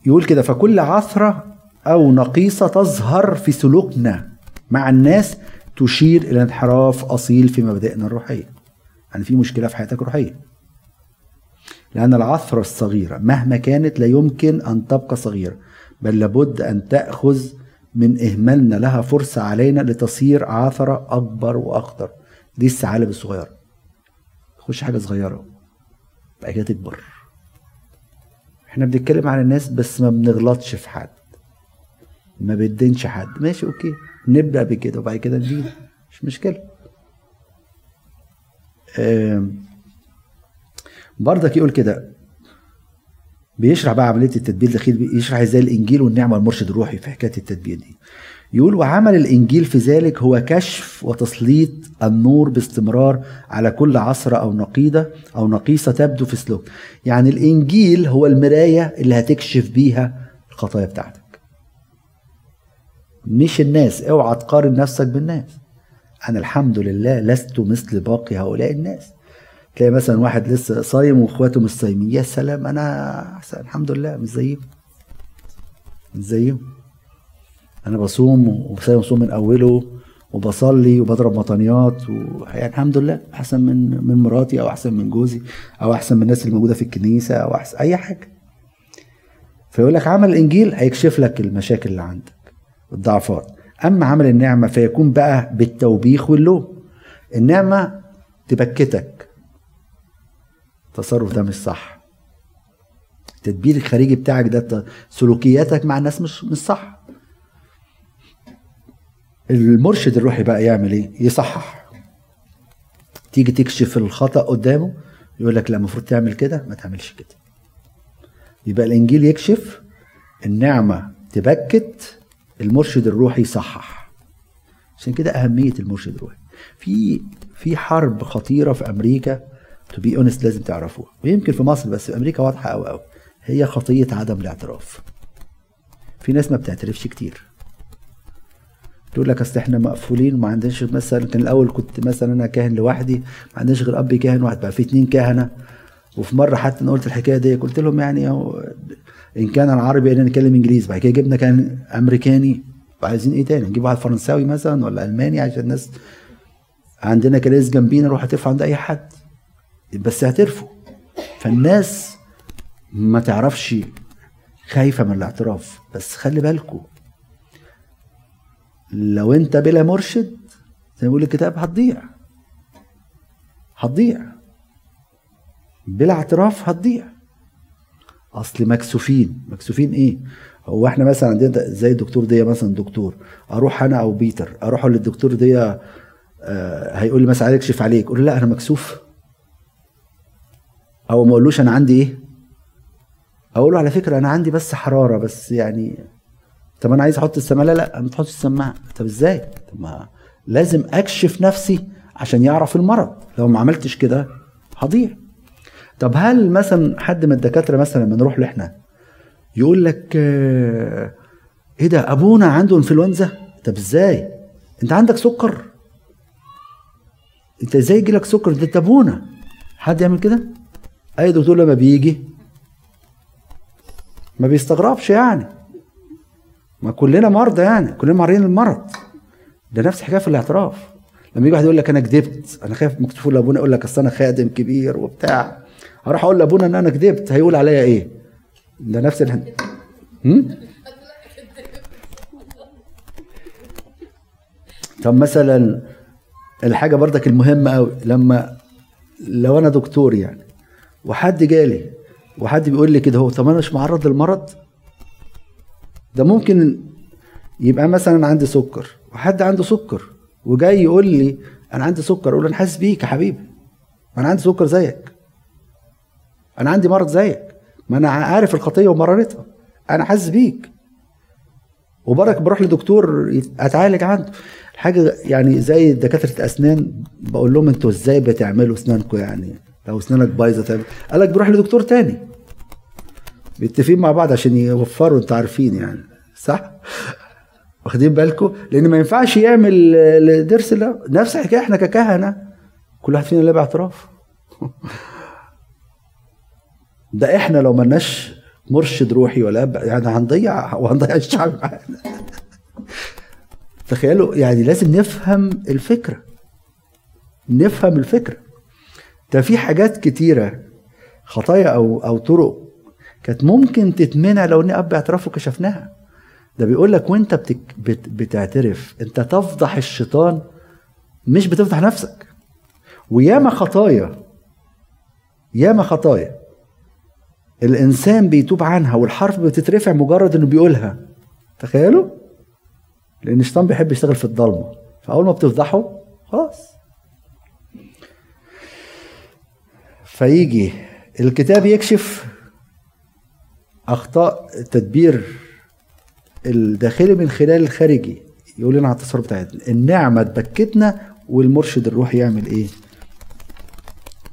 يقول كده فكل عثرة أو نقيصه تظهر في سلوكنا مع الناس تشير إلى انحراف أصيل في مبادئنا الروحيه يعني في مشكلة في حياتك الروحيه لأن العثره الصغيره مهما كانت لا يمكن أن تبقى صغيره بل لابد أن تأخذ من إهمالنا لها فرصة علينا لتصير عثره أكبر وأخطر. دي الثعالب الصغيره تخش حاجة صغيرة بعد كده تكبر. إحنا بنتكلم عن الناس بس ما بنغلطش في حد. ما بيدينش حد. ماشي أوكي. نبدأ بكده وبعد كده ندين مش مشكلة. بردك يقول كده. بيشرح بقى عملية التدبير الداخلي بيشرح إزاي الإنجيل والنعمة المرشد الروحي في حكاية التدبير دي. يقول وعمل الإنجيل في ذلك هو كشف وتسليط النور باستمرار على كل عصرة أو نقيضة أو نقيصة تبدو في سلوك. يعني الإنجيل هو المراية اللي هتكشف بيها الخطايا بتاعتك. مش الناس. اوعى تقارن نفسك بالناس. أنا الحمد لله لست مثل باقي هؤلاء الناس. تلاقي مثلا واحد لسه صايم وإخواته مش صايمين. يا سلام أنا الحمد لله. مش زيهم. مش زيهم. أنا بصوم وبصوم صوم من أوله وبصلي وبضرب مطانيات ويعني الحمد لله. أحسن من من مراتي أو أحسن من جوزي أو أحسن من الناس اللي موجودة في الكنيسة أو أحسن أي حاجة. فيقول لك عمل الإنجيل هيكشف لك المشاكل اللي عندك. الضعفات أما عمل النعمة فيكون بقى بالتوبيخ واللوم. النعمة تبكتك. التصرف ده مش صح. التدبير الخارجي بتاعك ده سلوكياتك مع الناس مش مش صح. المرشد الروحي بقى يعمل إيه؟ يصحح. تيجي تكشف الخطأ قدامه يقول لك لا المفروض تعمل كده ما تعملش كده. يبقى الإنجيل يكشف النعمة تبكت المرشد الروحي يصحح عشان كده أهمية المرشد الروحي. في في حرب خطيرة في أمريكا to be honest لازم تعرفوها. ويمكن في مصر بس في أمريكا واضحة قوي قوي هي خطية عدم الاعتراف. في ناس ما بتعترفش كتير. تقول لك أصل إحنا مقفولين وما عندناش مثلا كان الأول كنت مثلا أنا كاهن لوحدي ما عندناش غير أب كاهن واحد بقى في اتنين كهنه وفي مرة حتى أنا قلت الحكاية دي قلت لهم يعني إن كان العربي أنا نتكلم إنجليزي بعد كده جبنا كان أمريكاني. وعايزين إيه تاني؟ نجيب واحد فرنساوي مثلا ولا ألماني عشان الناس عندنا كنائس جنبينا نروح هترفع عند أي حد. بس اعترفوا فالناس ما تعرفش خايفة من الاعتراف. بس خلي بالكم لو أنت بلا مرشد زي ما بيقول الكتاب هتضيع. هتضيع. بلا اعتراف هتضيع. أصل مكسوفين. مكسوفين إيه؟ هو إحنا مثلا عندنا زي الدكتور دي مثلا دكتور أروح أنا أو بيتر أروح للدكتور دي آه هيقول لي مثلا اكشف عليك أقول له لا أنا مكسوف. أو ما أقولوش أنا عندي إيه؟ أقول له على فكرة أنا عندي بس حرارة بس يعني طب أنا عايز أحط السماعة؟ لا لا ما تحطش السماعة. طب إزاي؟ طب ما لازم أكشف نفسي عشان يعرف المرض. لو ما عملتش كده هضيع. طب هل مثلا حد من الدكاترة مثلا لما نروح له إحنا يقول لك آه، إيه ده أبونا عنده إنفلونزا؟ طب إزاي؟ أنت عندك سكر؟ أنت إزاي يجي لك سكر؟ ده أبونا. حد يعمل كده؟ أي دكتور لما بيجي ما بيستغربش يعني. ما كلنا مرضى يعني كلنا معرضين للمرض. ده نفس الحكاية في الاعتراف. لما يجي واحد يقول لك أنا كذبت أنا خايف مكتوب لابونا يقول لك أصل أنا خادم كبير وبتاع. هروح أقول لابونا ان أنا كذبت هيقول عليا إيه؟ ده نفس ال طب مثلا الحاجة برضك المهمة قوي لما لو أنا دكتور يعني وحد جالي وحد بيقول لي كده هو طب أنا مش معرض للمرض؟ ده ممكن يبقى مثلا عندي سكر وحد عنده سكر وجاي يقول لي أنا عندي سكر أقول له أنا حاسس بيك يا حبيبي أنا عندي سكر زيك. أنا عندي مرض زيك. ما أنا عارف الخطية ومرارتها. أنا حاسس بيك. وبرك بروح لدكتور أتعالج عنده. حاجة يعني زي دكاترة أسنان بقول لهم أنتوا إزاي بتعملوا أسنانكم يعني؟ لو أسنانك بايظة تعمل قال لك بروح لدكتور تاني. متفقين مع بعض عشان يوفروا أنتوا عارفين يعني. صح؟ واخدين بالكم؟ لأن ما ينفعش يعمل ضرس لا نفس الحكاية إحنا ككهنة. كل واحد فينا ليه باعتراف ده إحنا لو ملناش مرشد روحي ولا اب يعني هنضيع وهنضيع الشعب معانا. تخيلوا يعني لازم نفهم الفكرة. نفهم الفكرة. ده في حاجات كتيرة خطايا أو أو طرق كانت ممكن تتمنع لو إن أب اعترافه كشفناها. ده بيقول لك وأنت بتك بت بتعترف أنت تفضح الشيطان مش بتفضح نفسك. وياما خطايا ياما خطايا الإنسان بيتوب عنها والحرف بتترفع مجرد إنه بيقولها. تخيلوا؟ لأن الشيطان بيحب يشتغل في الضلمة. فأول ما بتفضحه خلاص. فيجي الكتاب يكشف أخطاء التدبير الداخلي من خلال الخارجي. يقول لنا على التصرف بتاعتنا النعمة تبكتنا والمرشد الروحي يعمل إيه؟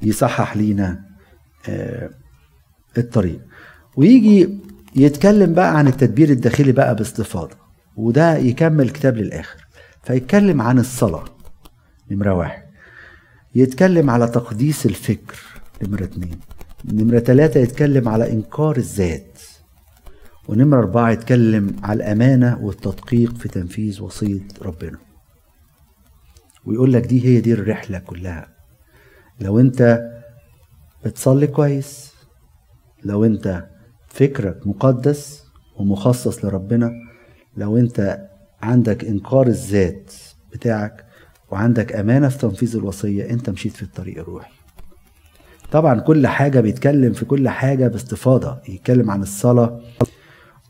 يصحح لينا آه الطريق. ويجي يتكلم بقى عن التدبير الداخلي بقى باستفاضة وده يكمل الكتاب للآخر. فيتكلم عن الصلاة نمرة واحد. يتكلم على تقديس الفكر نمرة اتنين. نمرة ثلاثة يتكلم على إنكار الذات. ونمرة أربعة يتكلم على الأمانة والتدقيق في تنفيذ وصية ربنا. ويقول لك دي هي دي الرحلة كلها. لو أنت بتصلي كويس لو أنت فكرك مقدس ومخصص لربنا لو أنت عندك إنكار الذات بتاعك وعندك أمانة في تنفيذ الوصية انت مشيت في الطريق الروحي. طبعا كل حاجة بيتكلم في كل حاجة باستفاضة يتكلم عن الصلاة.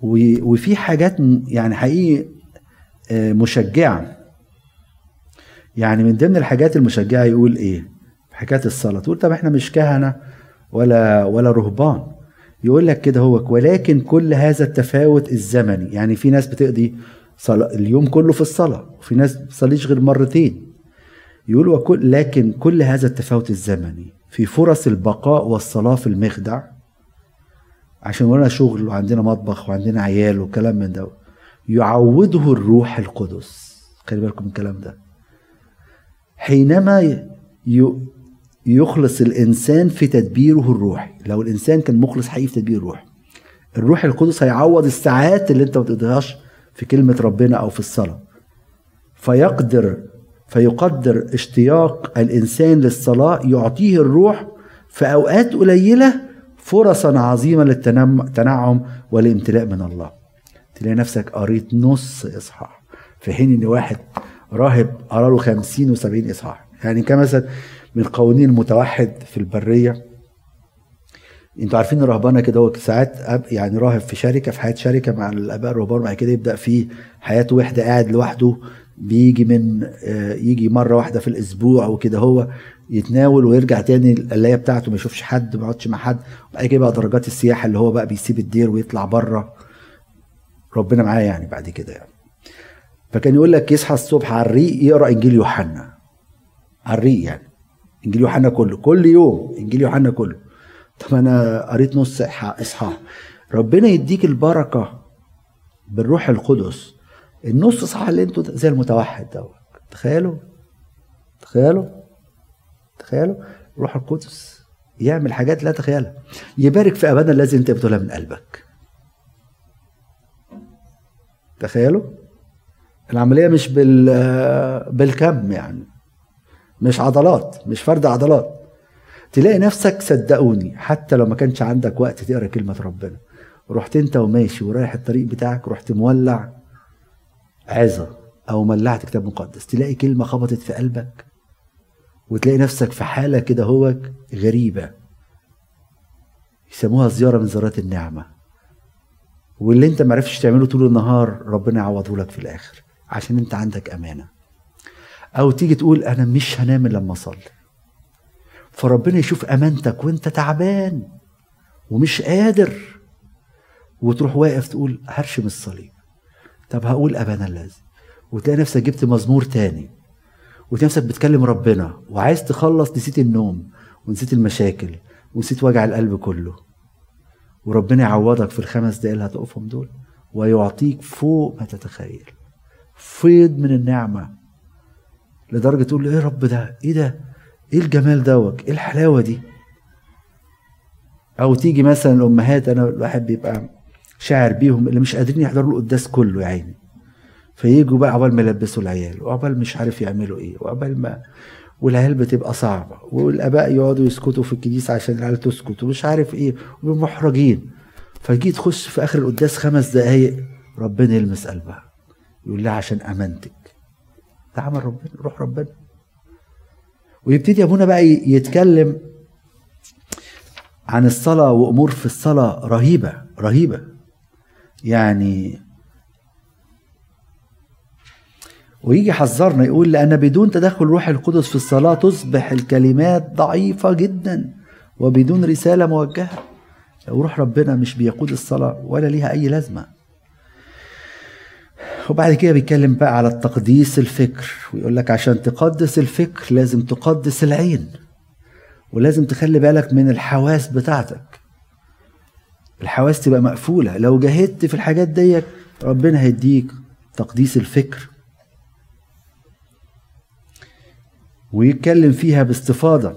وفي حاجات يعني حقيقي آه، مشجعة. يعني من ضمن الحاجات المشجعة يقول إيه؟ حكاية الصلاة. تقول طب إحنا مش كهنة ولا ولا رهبان. يقول لك كده هو ولكن كل هذا التفاوت الزمني. يعني في ناس بتقضي صلاة اليوم كله في الصلاة وفي ناس بتصليش غير مرتين. يقول وكل لكن كل هذا التفاوت الزمني في فرص البقاء والصلاة في المخدع عشان ورانا شغل وعندنا مطبخ وعندنا عيال وكلام من ده يعوضه الروح القدس. خلي بالكم من الكلام ده. حينما يخلص الإنسان في تدبيره الروحي. لو الإنسان كان مخلص حقيقي في تدبير الروح الروح القدس هيعوض الساعات اللي انت ما بتقضيهاش في كلمة ربنا أو في الصلاة. فيقدر فيقدر اشتياق الإنسان للصلاة يعطيه الروح في أوقات قليلة فرصا عظيمه للتنعم والامتلاء من الله. تلاقي نفسك قريت نص إصحاح. في حين إن واحد راهب قرأ له 50 و70 إصحاح. يعني كمثلا من قوانين المتوحد في البرية. أنتوا عارفين الرهبانه كده هو ساعات يعني راهب في شركة في حياة شركة مع الأباء الرهبان بعد كده يبدأ في حياته وحدة قاعد لوحده بيجي من آه، يجي مرة واحدة في الأسبوع وكده هو يتناول ويرجع تاني القلاية بتاعته ما يشوفش حد ما يقعدش مع حد. وبعد كده بقى درجات السياحة اللي هو بقى بيسيب الدير ويطلع بره. ربنا معاه يعني بعد كده يعني. فكان يقول لك يصحى الصبح على الريق يقرأ إنجيل يوحنا. على الريق يعني. إنجيل يوحنا كله كل يوم إنجيل يوحنا كله. طب أنا قريت نص إصحاح. ربنا يديك البركة بالروح القدس. النص صح اللي أنتوا زي المتوحد دوت. تخيلوا؟ تخيلوا؟ تخيلوا؟ روح القدس يعمل حاجات لا تخيلها. يبارك في أبانا الذي أنت بتقولها من قلبك. تخيلوا؟ العملية مش بال بالكم يعني. مش عضلات مش فرد عضلات. تلاقي نفسك صدقوني حتى لو ما كانش عندك وقت تقرا كلمة ربنا. رحت انت وماشي ورايح الطريق بتاعك رحت مولع عظة أو ملعت كتاب مقدس. تلاقي كلمة خبطت في قلبك وتلاقي نفسك في حالة كده هو غريبة. يسموها زيارة من زيارات النعمة. واللي انت ما عرفتش تعمله طول النهار ربنا يعوضه لك في الآخر عشان انت عندك أمانة. أو تيجي تقول أنا مش هنام لما أصلي. فربنا يشوف أمانتك وأنت تعبان ومش قادر وتروح واقف تقول هرشم الصليب. طب هقول أبانا الذي. وتلاقي نفسك جبت مزمور تاني وتلاقي نفسك بتكلم ربنا وعايز تخلص نسيت النوم ونسيت المشاكل ونسيت وجع القلب كله. وربنا يعوضك في الخمس دقايق اللي هتقفهم دول ويعطيك فوق ما تتخيل. فيض من النعمة. لدرجة تقول إيه رب ده؟ إيه ده؟ إيه الجمال دوت إيه الحلاوة دي؟ أو تيجي مثلا الأمهات أنا الواحد بيبقى شاعر بيهم اللي مش قادرين يحضروا القداس كله يا عيني. فييجوا بقى عقبال ما يلبسوا العيال وعقبال مش عارف يعملوا إيه وعقبال ما والعيال بتبقى صعبة والآباء يقعدوا يسكتوا في الكنيسة عشان العيال تسكت ومش عارف إيه ومحرجين فجي تخش في آخر القداس خمس دقايق ربنا يلمس قلبها يقول لها عشان أمانتك ده عمل ربنا روح ربنا. ويبتدي أبونا بقى يتكلم عن الصلاة وأمور في الصلاة رهيبة رهيبة. يعني ويجي يحذرنا يقول لأن بدون تدخل روح القدس في الصلاة تصبح الكلمات ضعيفة جدا وبدون رسالة موجهة. لو روح ربنا مش بيقود الصلاة ولا ليها أي لازمة. وبعد كده بيتكلم بقى على التقديس الفكر ويقول لك عشان تقدس الفكر لازم تقدس العين ولازم تخلي بالك من الحواس بتاعتك. الحواس تبقى مقفولة. لو جاهدت في الحاجات ديت ربنا هيديك تقديس الفكر. ويتكلم فيها باستفاضة.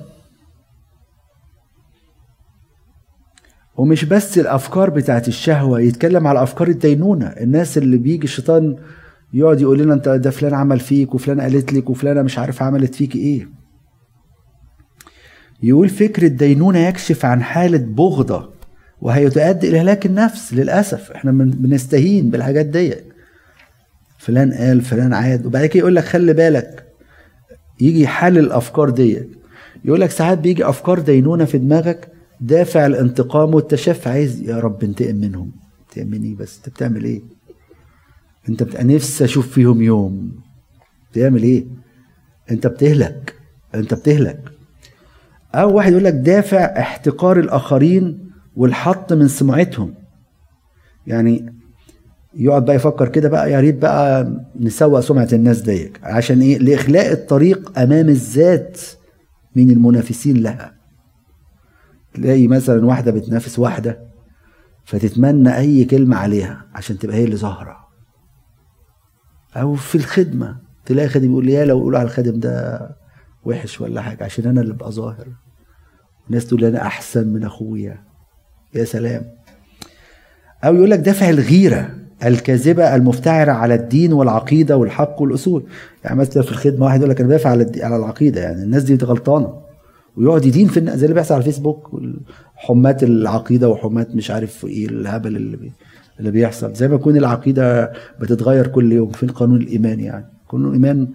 ومش بس الأفكار بتاعت الشهوة يتكلم على أفكار الدينونة. الناس اللي بيجي الشيطان يقعد يقول لنا أنت ده فلان عمل فيك وفلان قالت لك وفلانة مش عارف عملت فيك إيه. يقول فكر الدينونة يكشف عن حالة بغضة وهي تؤدي إلى هلاك النفس للأسف. إحنا بنستهين بالحاجات دي فلان قال فلان عاد. وبعد كده يقول لك خلي بالك يجي يحلل الأفكار ديت. يقول لك ساعات بيجي أفكار دينونة في دماغك دافع الانتقام والتشفي عايز يا رب انتقم منهم. انتقم مني بس. انت بتعمل إيه؟ انت بت... نفسي أشوف فيهم يوم. بتعمل إيه؟ انت بتهلك. انت بتهلك. أو واحد يقول لك دافع احتقار الآخرين والحط من سمعتهم. يعني يقعد بقى يفكر كده بقى. يا ريت بقى نسوق سمعة الناس ديك. عشان إيه؟ لإخلاء الطريق أمام الذات من المنافسين لها. تلاقي مثلا واحدة بتنافس واحدة فتتمنى أي كلمة عليها عشان تبقى هي اللي ظاهرة. أو في الخدمة تلاقي خادم يقول لي يا لو يقولوا على الخادم ده وحش ولا حاجة عشان أنا اللي أبقى ظاهر. الناس تقول لي أنا أحسن من أخويا. يا سلام. أو يقول لك دافع الغيرة الكاذبة المفتعره على الدين والعقيدة والحق والأصول. يعني مثلا في الخدمة واحد يقول لك أنا دافع على على العقيدة. يعني الناس دي غلطانة. ويقعد يدين في زي اللي بيحصل على الفيسبوك حمات العقيدة وحمات مش عارف إيه الهبل اللي بي اللي بيحصل. زي ما يكون العقيدة بتتغير كل يوم فين قانون الإيمان يعني. قانون الإيمان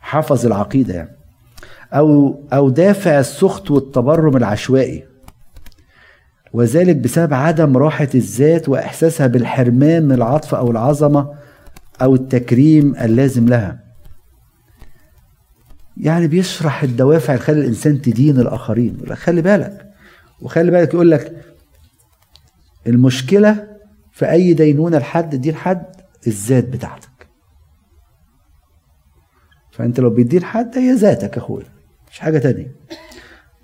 حفظ العقيدة يعني. أو أو دافع السخط والتبرم العشوائي. وذلك بسبب عدم راحة الذات وإحساسها بالحرمان من العطف أو العظمة أو التكريم اللازم لها. يعني بيشرح الدوافع اللي خلي الإنسان تدين الآخرين. خلي بالك. وخلي بالك يقول لك المشكلة في أي دينونة لحد دي لحد الذات بتاعتك. فأنت لو بيدين حد هي ذاتك يا أخويا. مش حاجة تانية.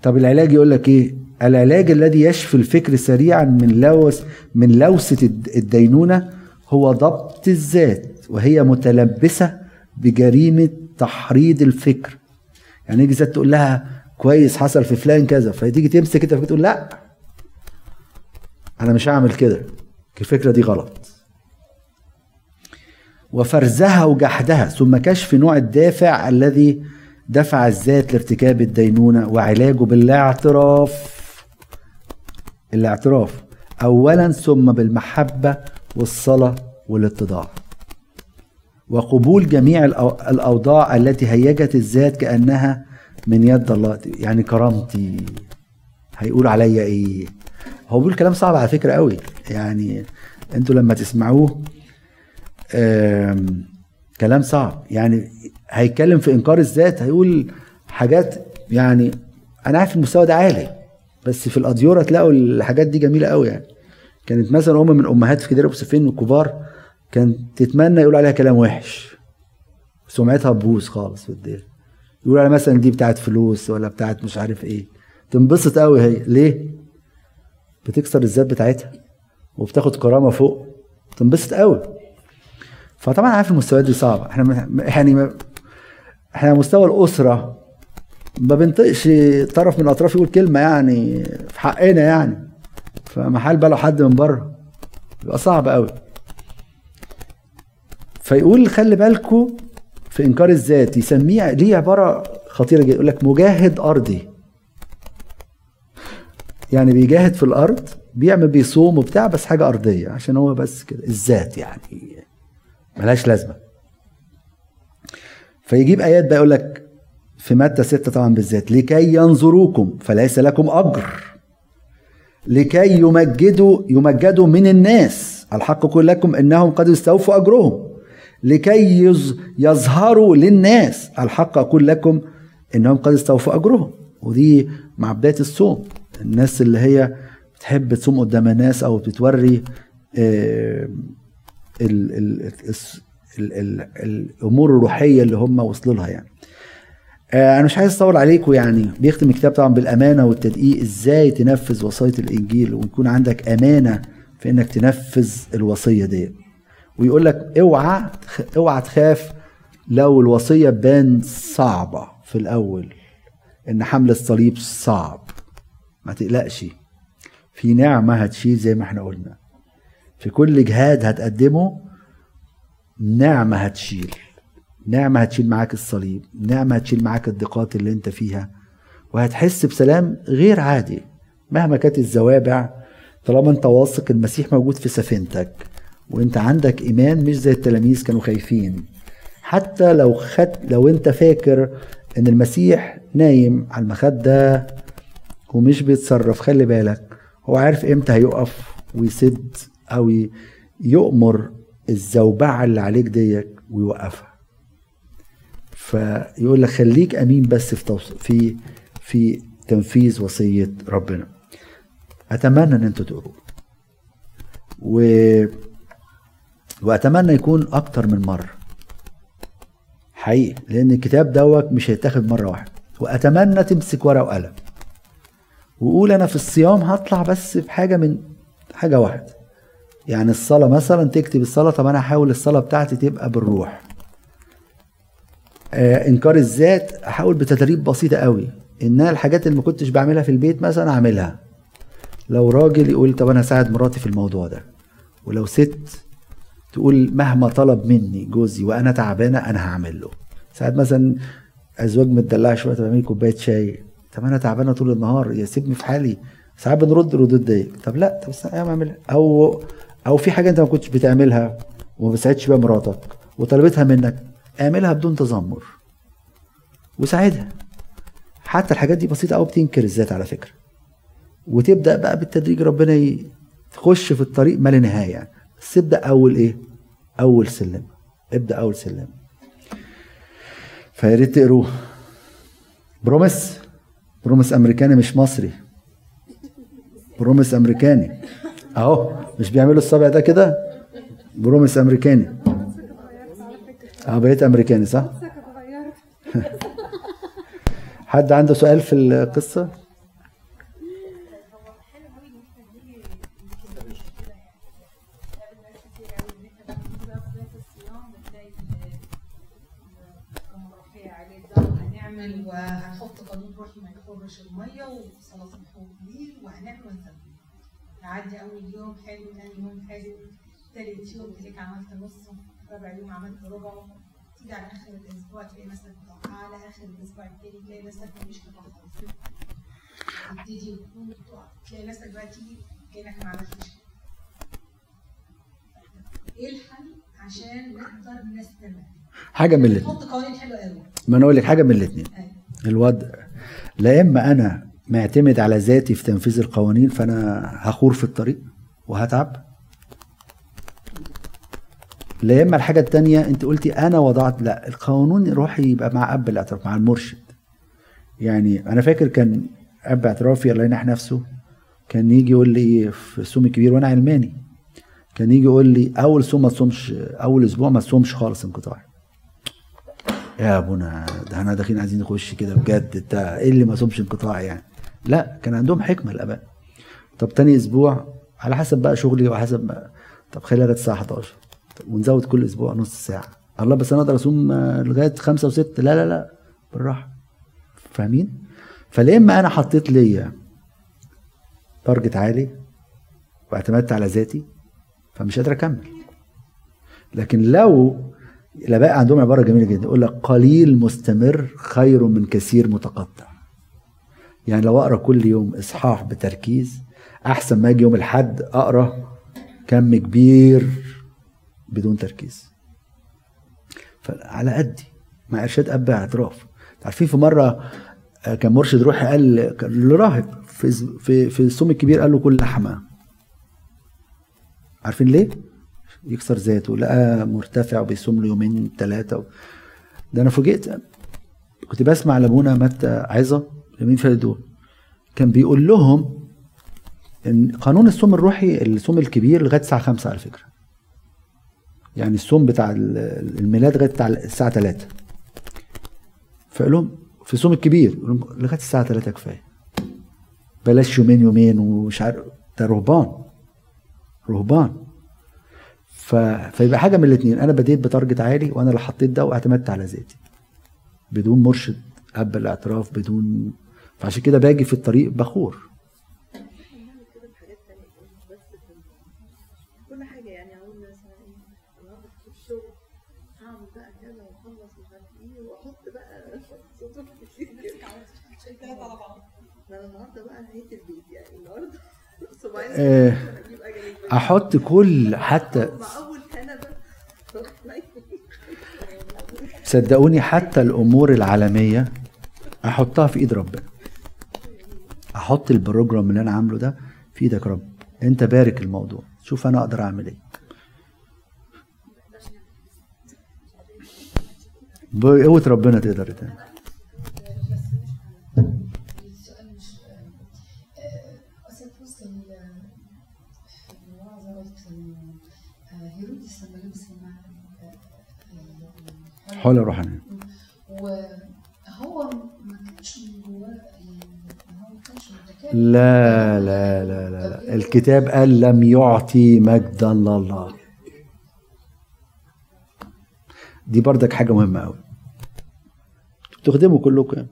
طب العلاج يقول لك إيه؟ العلاج الذي يشفي الفكر سريعا من لوس من لوسه الدينونة هو ضبط الذات وهي متلبسة بجريمة تحريض الفكر. يعني يجي ذات تقول لها كويس حصل في فلان كذا. فتيجي تمسك كده فتقول لا أنا مش هعمل كده. الفكرة دي غلط. وفرزها وجحدها ثم كشف نوع الدافع الذي دفع الذات لارتكاب الدينونة وعلاجه بالاعتراف. الاعتراف. أولا ثم بالمحبة والصلاة والاتضاع. وقبول جميع الأوضاع التي هيجت الذات كأنها من يد الله. يعني كرامتي. هيقول عليا إيه؟ هو بيقول كلام صعب على فكرة قوي. يعني أنتوا لما تسمعوه كلام صعب. يعني هيتكلم في إنكار الذات هيقول حاجات يعني أنا عارف المستوى ده عالي بس في الأديورة تلاقوا الحاجات دي جميلة قوي يعني. كانت مثلا أم من أمهات في كدير سفين الكبار كانت تتمنى يقول عليها كلام وحش. سمعتها تبوظ خالص في الدير يقول عليها مثلا دي بتاعت فلوس ولا بتاعت مش عارف إيه. تنبسط قوي هي. ليه؟ بتكسر الذات بتاعتها وبتاخد كرامة فوق. تنبسط قوي. فطبعا عارف المستويات دي صعبة. إحنا يعني إحنا مستوى الأسرة ما بنطقش طرف من الأطراف يقول كلمة يعني في حقنا يعني. فمحل بقى لو حد من بره يبقى صعب قوي. فيقول خلي بالكم في إنكار الذات يسميه ليه عبارة خطيرة جدا يقول لك مجاهد أرضي. يعني بيجاهد في الأرض بيعمل بيصوم وبتاع بس حاجة أرضية عشان هو بس كده الذات يعني ملهاش لازمة. فيجيب آيات بقى يقول لك في متى ستة طبعا بالذات لكي ينظروكم فليس لكم أجر. لكي يمجدوا يمجدوا من الناس الحق أقول لكم إنهم قد استوفوا أجرهم. لكي يظهروا للناس الحق أقول لكم إنهم قد استوفوا أجرهم. ودي مع بدايه الصوم. الناس اللي هي بتحب تصوم قدام الناس أو بتوري آه ال ال ال ال الأمور الروحية اللي هم وصلوا لها يعني. آه، أنا مش عايز أطول عليكم يعني. بيختم الكتاب طبعا بالأمانة والتدقيق إزاي تنفذ وصايه الإنجيل ويكون عندك أمانة في إنك تنفذ الوصية دي ويقول لك اوعى اوعى تخاف لو الوصية بان صعبة في الأول إن حمل الصليب صعب. ما تقلقش في نعمة هتشيل زي ما إحنا قلنا. في كل جهاد هتقدمه نعمة هتشيل. نعمة هتشيل معاك الصليب نعمة هتشيل معاك الضيقات اللي أنت فيها وهتحس بسلام غير عادي. مهما كانت الزوابع طالما أنت واثق المسيح موجود في سفينتك. وانت عندك إيمان مش زي التلاميذ كانوا خايفين. حتى لو خد لو انت فاكر إن المسيح نايم على المخدة ومش بيتصرف خلي بالك هو عارف إمتى هيقف ويسد أو يؤمر الزوبعة اللي عليك ديت ويوقفها. فيقول لك خليك أمين بس في في في تنفيذ وصية ربنا. أتمنى إن أنتوا تقروا و وأتمنى يكون أكتر من مرة. حقيقي لأن الكتاب دوت مش هيتاخد مرة واحدة. وأتمنى تمسك ورقة وقلم. وقول أنا في الصيام هطلع بس بحاجه من حاجة واحدة. يعني الصلاة مثلا تكتب الصلاة طب أنا هحاول الصلاة بتاعتي تبقى بالروح. آه إنكار الذات أحاول بتدريب بسيطة قوي. ان الحاجات اللي ما كنتش بعملها في البيت مثلا أعملها. لو راجل يقول طب أنا هساعد مراتي في الموضوع ده. ولو ست تقول مهما طلب مني جوزي وأنا تعبانة أنا هعمل له ساعات مثلا ازواج متدلعه شوية تعمل كوباية شاي. طب أنا تعبانة طول النهار يا سيبني في حالي. ساعات بنرد ردود دي طب لا طب استنى اعمل أو أو في حاجة أنت ما كنتش بتعملها وما بتساعدش بيها مراتك وطلبتها منك اعملها بدون تذمر. وساعدها. حتى الحاجات دي بسيطة قوي بتنكر الذات على فكرة. وتبدأ بقى بالتدريج ربنا تخش في الطريق ما لا نهايه يعني. بس ابدأ أول إيه؟ أول سلم. ابدأ أول سلم. فيا ريت تقروه promise. promise أمريكاني مش مصري. promise أمريكاني. أهو مش بيعملوا الصابع ده كده؟ promise أمريكاني. آه بقيت أمريكاني صح؟ حد عنده سؤال في القصة؟ عدي أول يوم حلو ثاني يوم حلو ثالث يوم تلاقيك عملت نصه رابع يوم عملت ربعه تيجي على آخر الأسبوع تلاقي نفسك على آخر الأسبوع التاني تلاقي نفسك مش خالص. تبتدي تلاقي نفسك بقى تيجي كأنك ما عملتش إيه الحل عشان نقدر نستمر؟ حاجة من الاثنين ما أنا أقول لك حاجة من الاثنين أيوة. الوضع لا إما أنا معتمد على ذاتي في تنفيذ القوانين فأنا هخور في الطريق وهتعب. لا إما الحاجة التانية أنت قلتي أنا وضعت لا القانون روحي يبقى مع أب الاعتراف مع المرشد. يعني أنا فاكر كان أب اعترافي الله ينح نفسه كان يجي يقول لي في الصوم الكبير وأنا علماني كان يجي يقول لي أول صوم ما تصومش أول أسبوع ما تصومش خالص انقطاعي. يا ابونا ده إحنا داخلين عايزين نخش كده بجد انت إيه اللي ما صومش انقطاعي يعني. لا كان عندهم حكمة الاباء طب تاني أسبوع على حسب بقى شغلي وحسب بقى طب خليها لغاية الساعة 11 ونزود كل أسبوع نص ساعة. الله بس أنا أقدر أصوم لغاية خمسة وستة لا لا لا بالراحة. فاهمين؟ فلا إما أنا حطيت ليا تارجت عالي واعتمدت على ذاتي فمش قادر أكمل. لكن لو الآباء عندهم عبارة جميلة جدا. يقول لك قليل مستمر خير من كثير متقطع. يعني لو أقرأ كل يوم إصحاح بتركيز أحسن ما أجي يوم الحد أقرأ كم كبير بدون تركيز. فعلى قدي مع إرشاد اب اعتراف عارفين في مرة كان مرشد روحي قال لراهب في في في الصوم الكبير قال له كل لحمة. عارفين ليه؟ يكسر ذاته لقى مرتفع وبيصوم له يومين ثلاثة ده أنا فوجئت. كنت بسمع لأبونا متى عظة فاتوا دول كان بيقول لهم إن قانون الصوم الروحي الصوم الكبير لغاية الساعة 5 على فكرة. يعني الصوم بتاع الميلاد لغاية الساعة 3 فقال لهم في الصوم الكبير لغاية الساعة 3 كفاية. بلاش يومين يومين ومش عارف ده رهبان. رهبان. ف... فيبقى حاجة من الاثنين أنا بديت ب target عالي وأنا اللي حطيت ده واعتمدت على ذاتي. بدون مرشد اب الاعتراف بدون فعشان كده باجي في الطريق بخور. يعني أقول مثلا النهارده في الشغل هعمل بقى كذا وأخلص مش عارف إيه وأحط بقى سطور كتير كده على بعض أنا النهارده بقى نهيت البيت يعني النهارده صباعين آه. أحط كل حتى صدقوني حتى الأمور العالمية أحطها في إيد ربنا. أحط البروجرام اللي أنا عامله ده في إيدك يا رب. أنت بارك الموضوع. شوف أنا أقدر أعمل إيه. بقوة ربنا تقدر تعمل. حول روحانية وهو ما كانش من جواه يعني هو ما كانش متكلم لا لا لا لا, لا. الكتاب قال لم يعطي مجدا لله دي بردك حاجة مهمة قوي تخدموا كلكم.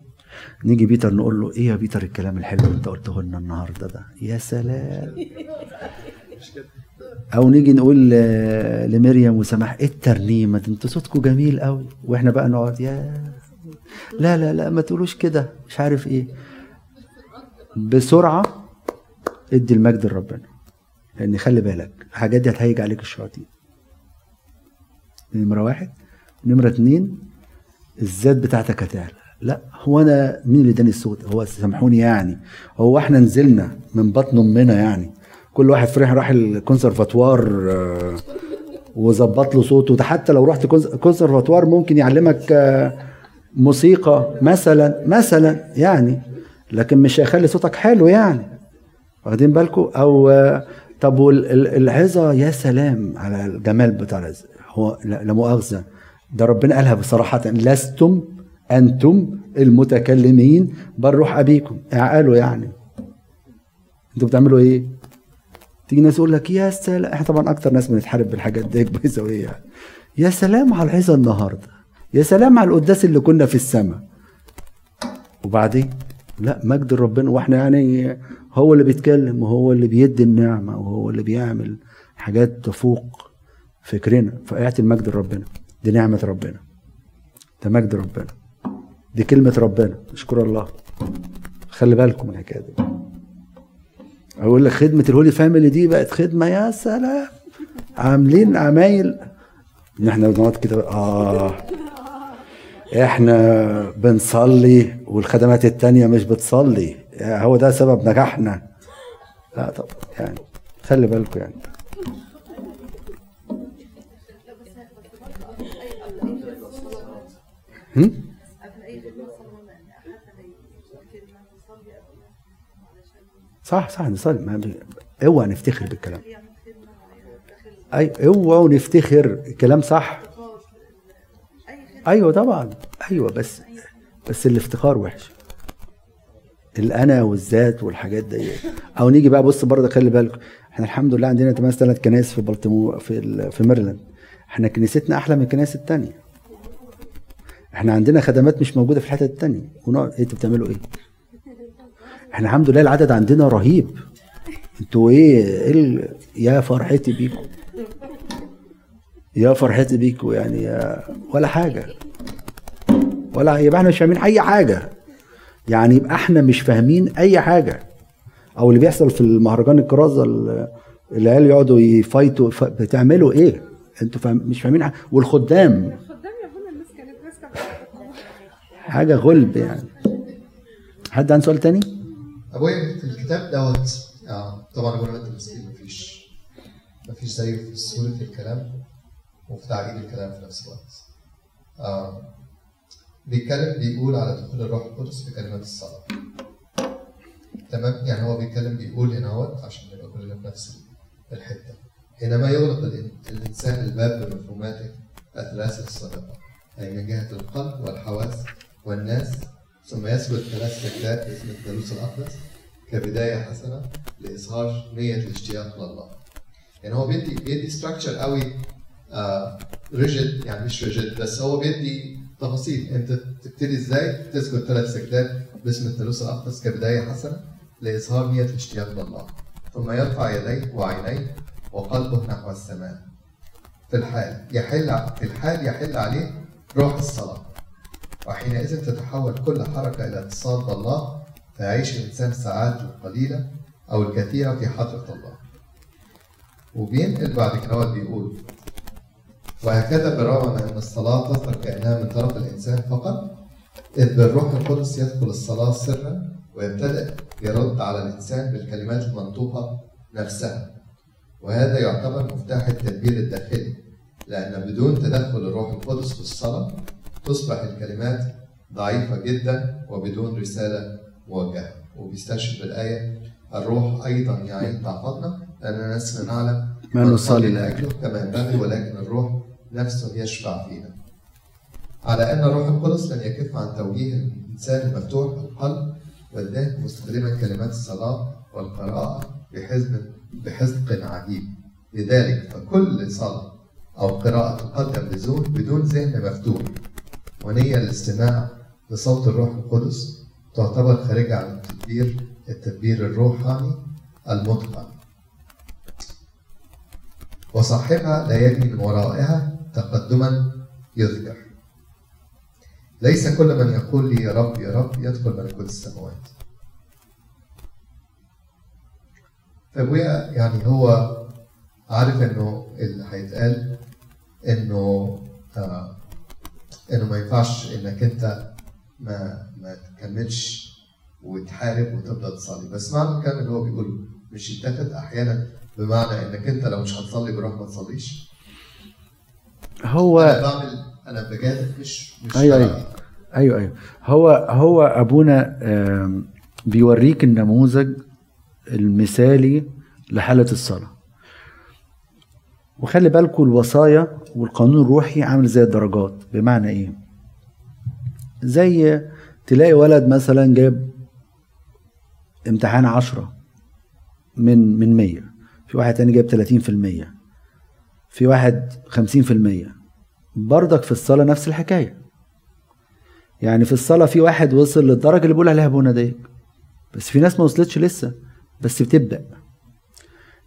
نيجي بيتر نقول له إيه يا بيتر الكلام الحلو اللي أنت قلته لنا النهارده ده؟ يا سلام. أو نيجي نقول لمريم وسماح إيه الترنيمه دي أنتوا صوتكم جميل قوي وإحنا بقى نقعد يا لا لا لا ما تقولوش كده. مش عارف إيه. بسرعة ادي المجد لربنا. لأن خلي بالك الحاجات دي هتهيج عليك الشياطين. نمرة واحد. نمرة اتنين الذات بتاعتك هتعلى. لا هو أنا مين اللي اداني الصوت؟ هو سامحوني يعني. هو إحنا نزلنا من بطن أمنا يعني. كل واحد فرح راح الكونسرفاتوار آه، وظبط له صوته. ده حتى لو رحت كونس- كونسرفاتوار ممكن يعلمك آه، موسيقى مثلا مثلا يعني لكن مش هيخلي صوتك حلو يعني. واخدين بالكم؟ أو آه، طب وال- ال- العظة يا سلام على الجمال بتاع العظة. هو لا مؤاخذة. ده ربنا قالها بصراحة لستم أنتم المتكلمين. بل روح أبيكم اعقلوا يعني. أنتوا بتعملوا إيه؟ تيجي ناس يقول لك يا سلام إحنا طبعا أكتر ناس بنتحارب بالحاجات دي بيسوي يعني يا سلام على العظة النهارده. يا سلام على القداس اللي كنا في السماء. وبعدين؟ لا مجد ربنا. وإحنا يعني هو اللي بيتكلم وهو اللي بيدي النعمة وهو اللي بيعمل حاجات تفوق فكرنا. فاعطي المجد لربنا دي نعمة ربنا. ده مجد ربنا. دي كلمة ربنا. اشكر الله. خلي بالكم من الحكاية دي. أقول لك خدمة الهولي فاميلي دي بقت خدمة يا سلام. عاملين عمايل. ان إحنا بنقعد كده آه. إحنا بنصلي والخدمات التانية مش بتصلي. هو ده سبب نجاحنا. لا طب يعني خلي بالكم يعني. هم؟ قبل اي خدمه صلاه يعني حتى لو يقول كلمه نصلي قبل علشان صح صح نصلي أوعى نفتخر بالكلام. أي اوعوا نفتخر الكلام صح. أيوه طبعا أيوه بس بس الافتخار وحش. الأنا والذات والحاجات دي. أو نيجي بقى بص برضه خلي بالك إحنا الحمد لله عندنا تماس ثلاث كنائس في بلطيمور في في ميرلاند إحنا كنيستنا أحلى من الكنائس التانية. إحنا عندنا خدمات مش موجودة في الحتت التانية. ونقعد أنتوا بتعملوا إيه؟ إحنا الحمد لله العدد عندنا رهيب. أنتوا إيه, إيه ال... يا فرحتي بيكم. يا فرحتي بيكم يعني يا ولا حاجة. ولا يبقى إحنا مش فاهمين أي حاجة. يعني يبقى إحنا مش فاهمين أي حاجة. أو اللي بيحصل في المهرجان الكرازة ال- العيال يقعدوا يفايتوا ف- بتعملوا إيه؟ أنتوا فاهم مش فاهمين حاجة. والخدام. خدام يا الناس كانت ماسكة حاجة غلب يعني. حد عنده سؤال تاني؟ ابويا في الكتاب دوت آه طبعا أبونا انت مسكين مفيش مفيش زيه في سهوله الكلام وفي تعقيد الكلام في نفس الوقت. آه بيتكلم بيقول على دخول الروح القدس في كلمات الصلاة. تمام يعني هو بيتكلم بيقول هنا اهوت عشان نبقى كلنا في نفس الحتة. حينما يغلق الإن- الإنسان الباب بمفهوماته الثلاثه السابقه اي من جهة القلب والحواس والناس ثم يثبت ثلاث سجدات باسم الثالوث الأقدس كبداية حسنة لإظهار نية الاشتياق لله. يعني هو بيدي بيدي ستراكشر قوي ريجيد يعني مش ريجيد بس هو بيدي تفاصيل أنت تبتدي إزاي تسجد ثلاث سجدات باسم الثالوث الأقدس كبداية حسنة لإظهار نية الاشتياق لله. ثم يرفع يديه وعينيه وقلبه نحو السماء. في الحال يحل في الحال يحل عليه روح الصلاة. وحينئذ تتحول كل حركة إلى اتصال بالله فيعيش الإنسان ساعات قليلة أو الكثيرة في حضرة الله. وبينقل بعد كده بيقول وهكذا بالرغم من أن الصلاة تظهر كأنها من طرف الإنسان فقط إذ بالروح القدس يدخل الصلاة سرا ويبتدئ يرد على الإنسان بالكلمات المنطوقة نفسها. وهذا يعتبر مفتاح التدبير الداخلي لأن بدون تدخل الروح القدس في الصلاة تصبح الكلمات ضعيفة جدا وبدون رسالة موجهة وبيستشهد بالآية الروح أيضا يعين ضعفتنا لأننا لسنا نعلم ما نصلي لأجله كما ينبغي ولكن الروح نفسه يشفع فينا على أن الروح القدس لن يكف عن توجيه الإنسان المفتوح القلب والذهن مستخدما كلمات الصلاة والقراءة بحزم بحزق عجيب. لذلك فكل صلاة أو قراءة تقدم بدون بدون ذهن مفتوح ونية للاستماع لصوت الروح القدس تعتبر خارجة عن التدبير التدبير الروحاني المتقن. وصاحبها لا يجري من ورائها تقدما يذكر. ليس كل من يقول لي يا رب يا رب يدخل ملكوت السماوات. فابويا يعني هو عارف إنه اللي هيتقال إنه آه إنه ما ينفعش إنك أنت ما ما تكملش وتحارب وتفضل تصلي بس معنى الكلام اللي هو بيقوله مش يتاخد أحيانا بمعنى إنك أنت لو مش هتصلي بروح ما تصليش هو أنا بعمل أنا بجادل مش مش بلعب. أيوة. أيوه أيوه هو هو أبونا بيوريك النموذج المثالي لحالة الصلاة وخلي بالكم الوصايا والقانون الروحي عامل زي الدرجات. بمعنى إيه؟ زي تلاقي ولد مثلا جاب امتحان عشرة من من مية في واحد تاني جاب تلاتين في المية في واحد خمسين في المية. برضك في الصلاة نفس الحكاية. يعني في الصلاة في واحد وصل للدرجة اللي بيقول عليها أبونا ديك بس في ناس ما وصلتش لسه بس بتبدأ.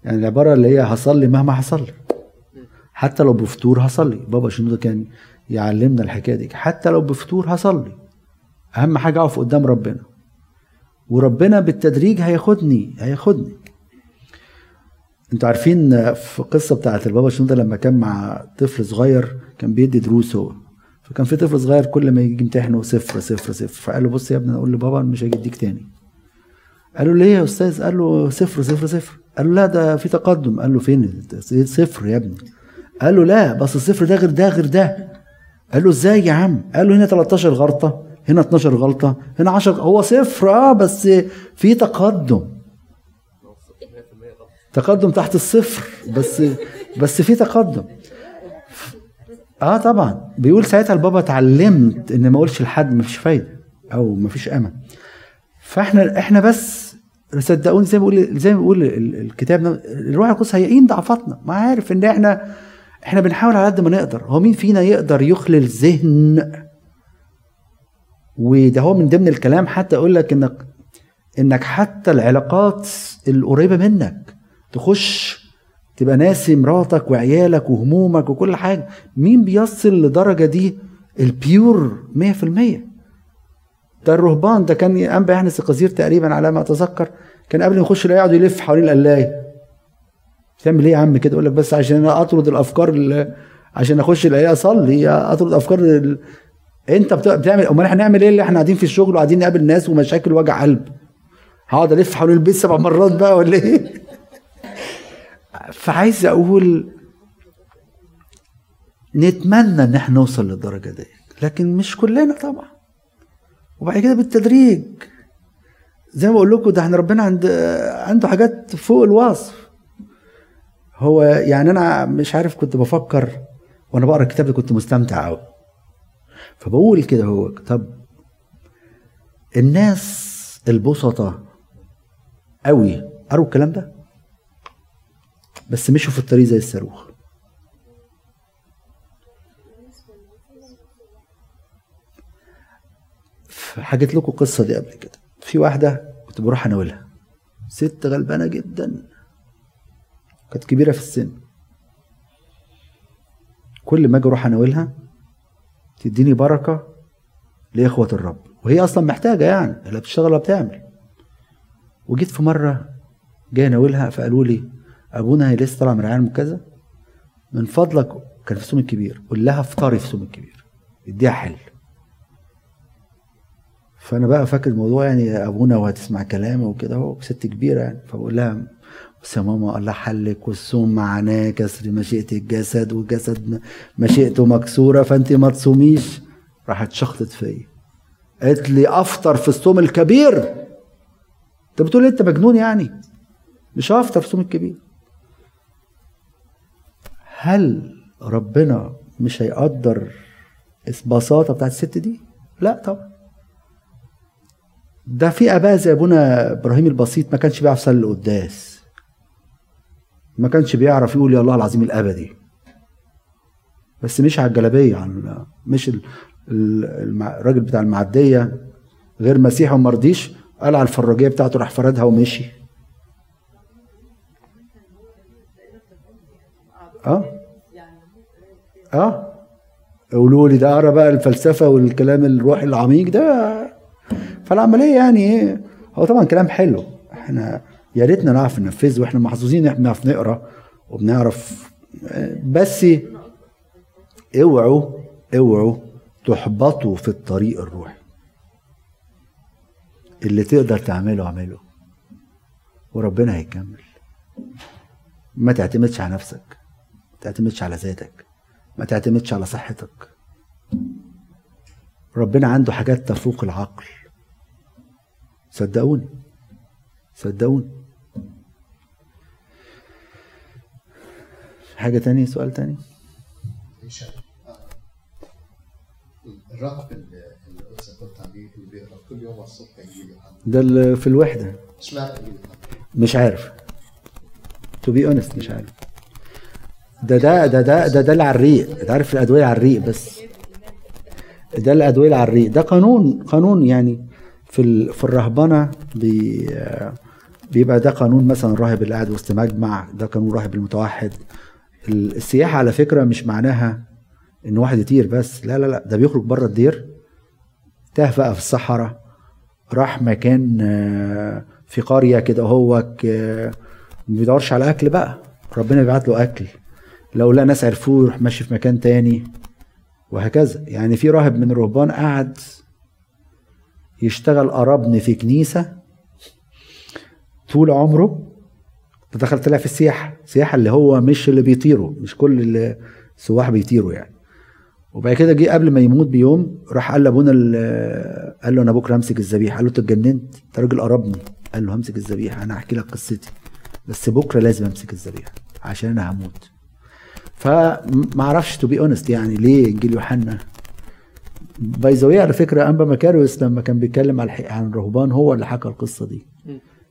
يعني العبارة اللي هي هصلي مهما حصل حتى لو بفطور هصلي. بابا شنودة كان يعلمنا الحكاية دي. حتى لو بفطور هصلي. أهم حاجة أقف قدام ربنا. وربنا بالتدريج هياخدني هياخدني. أنتوا عارفين في قصة بتاعت البابا شنودة لما كان مع طفل صغير كان بيدي دروس هو. فكان في طفل صغير كل ما يجي يمتحنه صفر صفر صفر. فقال له بص يا ابني أقول لبابا مش هاجي اديك تاني. قال له ليه يا أستاذ؟ قال له صفر صفر صفر. قال له لا ده في تقدم. قال له فين؟ صفر يا ابني. قال له لا بس الصفر ده غير ده غير ده. قال له إزاي يا عم؟ قال له هنا 13 غلطة هنا 12 غلطة هنا 10 هو صفر آه بس في تقدم. تقدم تحت الصفر بس بس في تقدم. آه طبعا. بيقول ساعتها البابا اتعلمت إن ما أقولش لحد مفيش فايدة أو مفيش أمل. فإحنا إحنا بس صدقوني زي ما بيقول زي ما بيقول ال- الكتاب الروح القدس هيعين ضعفاتنا. ما عارف إن إحنا إحنا بنحاول على قد ما نقدر. هو مين فينا يقدر يخلي الذهن وده هو من ضمن الكلام حتى أقول لك انك إنك حتى العلاقات القريبة منك تخش تبقى ناسي مراتك وعيالك وهمومك وكل حاجة. مين بيصل لدرجة دي؟ البيور 100% ده الرهبان ده كان انبا يحنس القصير تقريبا على ما أتذكر. كان قبل ما يخش يقعد يلف حوالين القلاية. تعمل إيه يا عم كده؟ يقول لك بس عشان أنا أطرد الأفكار ال- عشان أخش القلايه أصلي أطرد أفكار. أنت بت- بتعمل أمال إحنا هنعمل إيه اللي إحنا قاعدين في الشغل وقاعدين نقابل ناس ومشاكل وجع قلب؟ هقعد ألف حوالين البيت سبع مرات بقى ولا إيه؟ فعايز أقول نتمنى إن إحنا نوصل للدرجة دي لكن مش كلنا طبعا. وبعد كده بالتدريج زي ما بقول لكم ده إحنا ربنا عند عنده حاجات فوق الوصف. هو يعني أنا مش عارف كنت بفكر وأنا بقرأ الكتاب ده كنت مستمتع قوي فبقول كده هو طب الناس البسطة قوي قروا الكلام ده؟ بس مشوا في الطريق زي الصاروخ. حكيت لكم القصة دي قبل كده. في واحدة كنت بروح أناولها. ست غلبانة جدا. كانت كبيرة في السن. كل ما أجي أروح اناولها تديني بركة لإخوة الرب. وهي أصلا محتاجة يعني لا بتشتغل ولا بتعمل وجيت في مرة جاي اناولها فقالوا لي أبونا هي لسه طالعة من الرعايه المركزة من فضلك كان في سوم الكبير قول لها افطري في سوم الكبير اديها حل. فأنا بقى فاكر الموضوع يعني أبونا وهتسمع كلامي وكده هو ست كبيرة يعني فبقول لها بس يا ماما الله حلك والصوم معناه كسر مشيئة الجسد والجسد مشيئته مكسورة فأنت ما تصوميش. راحت شخطت فيا قالت لي أفطر في الصوم الكبير. أنت بتقول إيه؟ أنت مجنون يعني. مش هفطر في الصوم الكبير. هل ربنا مش هيقدر البساطة بتاعت الست دي؟ لا طبعا. ده في أباء زي أبونا إبراهيم البسيط ما كانش بيعرف يصلي القداس. ما كانش بيعرف يقول يا الله العظيم الأبدي. بس مش على الجلابية عن مش الراجل بتاع المعدية غير مسيحي وما رضيش قلع الفراجية بتاعته راح فردها ومشي. آه؟ آه؟ قولوا لي ده قرأ بقى الفلسفة والكلام الروحي العميق ده. فالعملية يعني إيه؟ هو طبعا كلام حلو. إحنا يا ريتنا نعرف ننفذه وإحنا محظوظين إن إحنا بنعرف نقرأ وبنعرف بس اوعوا اوعوا تحبطوا في الطريق الروحي. اللي تقدر تعمله اعمله. وربنا هيكمل. ما تعتمدش على نفسك. ما تعتمدش على ذاتك. ما تعتمدش على صحتك. ربنا عنده حاجات تفوق العقل. صدقوني. صدقوني. حاجة تانية؟ سؤال تاني. الرهب اللي عليه اللي بيقرأ كل يوم الصبح ده في الوحدة. اشمعنى؟ مش عارف. To be honest مش عارف. ده ده ده ده ده, ده اللي على الريق. أنت عارف الأدوية على الريق بس. ده الأدوية على الريق. ده قانون قانون يعني في ال- في الرهبنة بي بيبقى ده قانون مثلا الراهب اللي قاعد وسط مجمع ده قانون الراهب المتوحد. ال- السياحة على فكرة مش معناها إن واحد يطير بس. لا لا لا ده بيخرج بره الدير. تاه بقى في الصحراء راح مكان آه، في قرية كده هو ما بيدورش على أكل بقى. ربنا بيبعت له أكل. لو لا ناس عرفوه يروح ماشي في مكان تاني وهكذا. يعني في راهب من الرهبان قعد يشتغل قربن في كنيسة طول عمره. دخل طلع في السياحة. السياحة اللي هو مش اللي بيطيروا مش كل السواح بيطيروا يعني. وبعد كده جه قبل ما يموت بيوم راح قال لأبونا ال- قال له أنا بكره همسك الذبيحة. قال له أنت اتجننت؟ أنت راجل قربني. قال له همسك الذبيحة أنا هحكي لك قصتي. بس بكرة لازم أمسك الذبيحة عشان أنا هموت. فما أعرفش to be honest يعني ليه إنجيل يوحنا. by the على فكرة أنبا مكاريوس لما كان بيتكلم عن الرهبان هو اللي حكى القصة دي.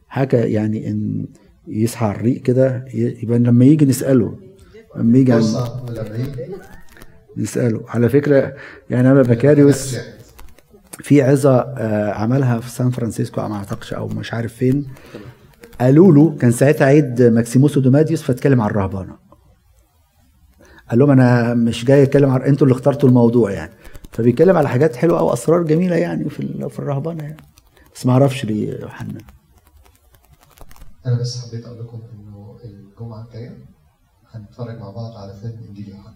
حكى يعني إن يصحى على الريق كده يبقى لما يجي نسأله لما يجي نسأله. على فكرة يعني انبا مكاريوس في عظة آه، عملها في سان فرانسيسكو ما أعتقدش أو مش عارف فين. قالوا له كان ساعتها عيد ماكسيموس ودوماديوس فاتكلم عن الرهبانة. قال لهم أنا مش جاي أتكلم عن أنتوا اللي اخترتوا الموضوع يعني. فبيتكلم على حاجات حلوة أو أسرار جميلة يعني في في الرهبانة يعني. بس ما أعرفش ليه يوحنا. أنا بس حبيت أقول لكم إنه الجمعة الجاية هنتفرج مع بعض على فيلم انجيل يوحنا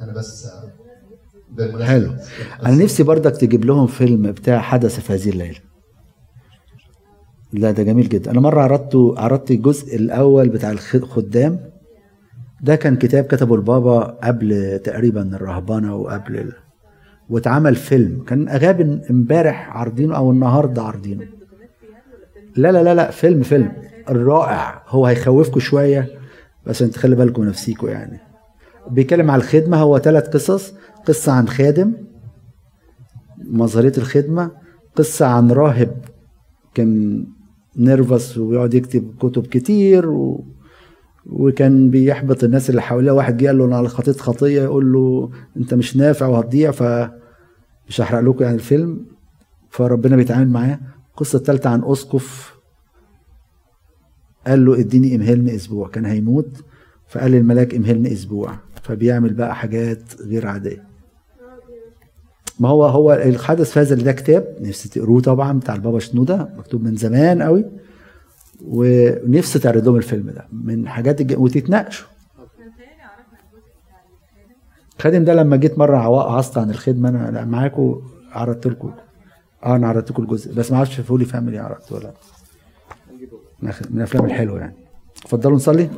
أنا بس حلو. أنا نفسي برضك تجيب لهم فيلم بتاع حدث في هذه الليلة. لا ده جميل جدا. أنا مرة عرضته عرضت الجزء الأول بتاع الخدام ده كان كتاب كتبه البابا قبل تقريبا الرهبنة وقبل ال... واتعمل فيلم. كان غاب امبارح عارضينه أو النهارده عارضينه. لا لا لا لا فيلم فيلم. الرائع. هو هيخوفكم شوية بس انت خلي بالكم نفسيكم يعني. بيتكلم على الخدمة هو ثلاث قصص. قصة عن خادم نظريه الخدمة. قصة عن راهب كان نيرفس ويقعد يكتب كتب كتير و... وكان بيحبط الناس اللي حواليه. واحد جه قال له أنا خطيت خطية يقول له أنت مش نافع وهتضيع ف مش هحرق لكم يعني الفيلم. فربنا بيتعامل معاه. القصة الثالثة عن اسقف قال له اديني امهلني أسبوع كان هيموت فقال للملاك امهلني أسبوع فبيعمل بقى حاجات غير عادية. ما هو هو الحدث في هذا ده كتاب نفسي تقروه طبعا بتاع البابا شنودة مكتوب من زمان قوي ونفسي تعرض لهم الفيلم ده من حاجات الج... وتتناقشوا. خادم ده لما جيت مرة وعظت عن الخدمة أنا معاكم عرضت لكم آه أنا عرضت لكم الجزء بس ما أعرفش Holy Family عرضت ولا من الأفلام الحلوة يعني. اتفضلوا نصلي.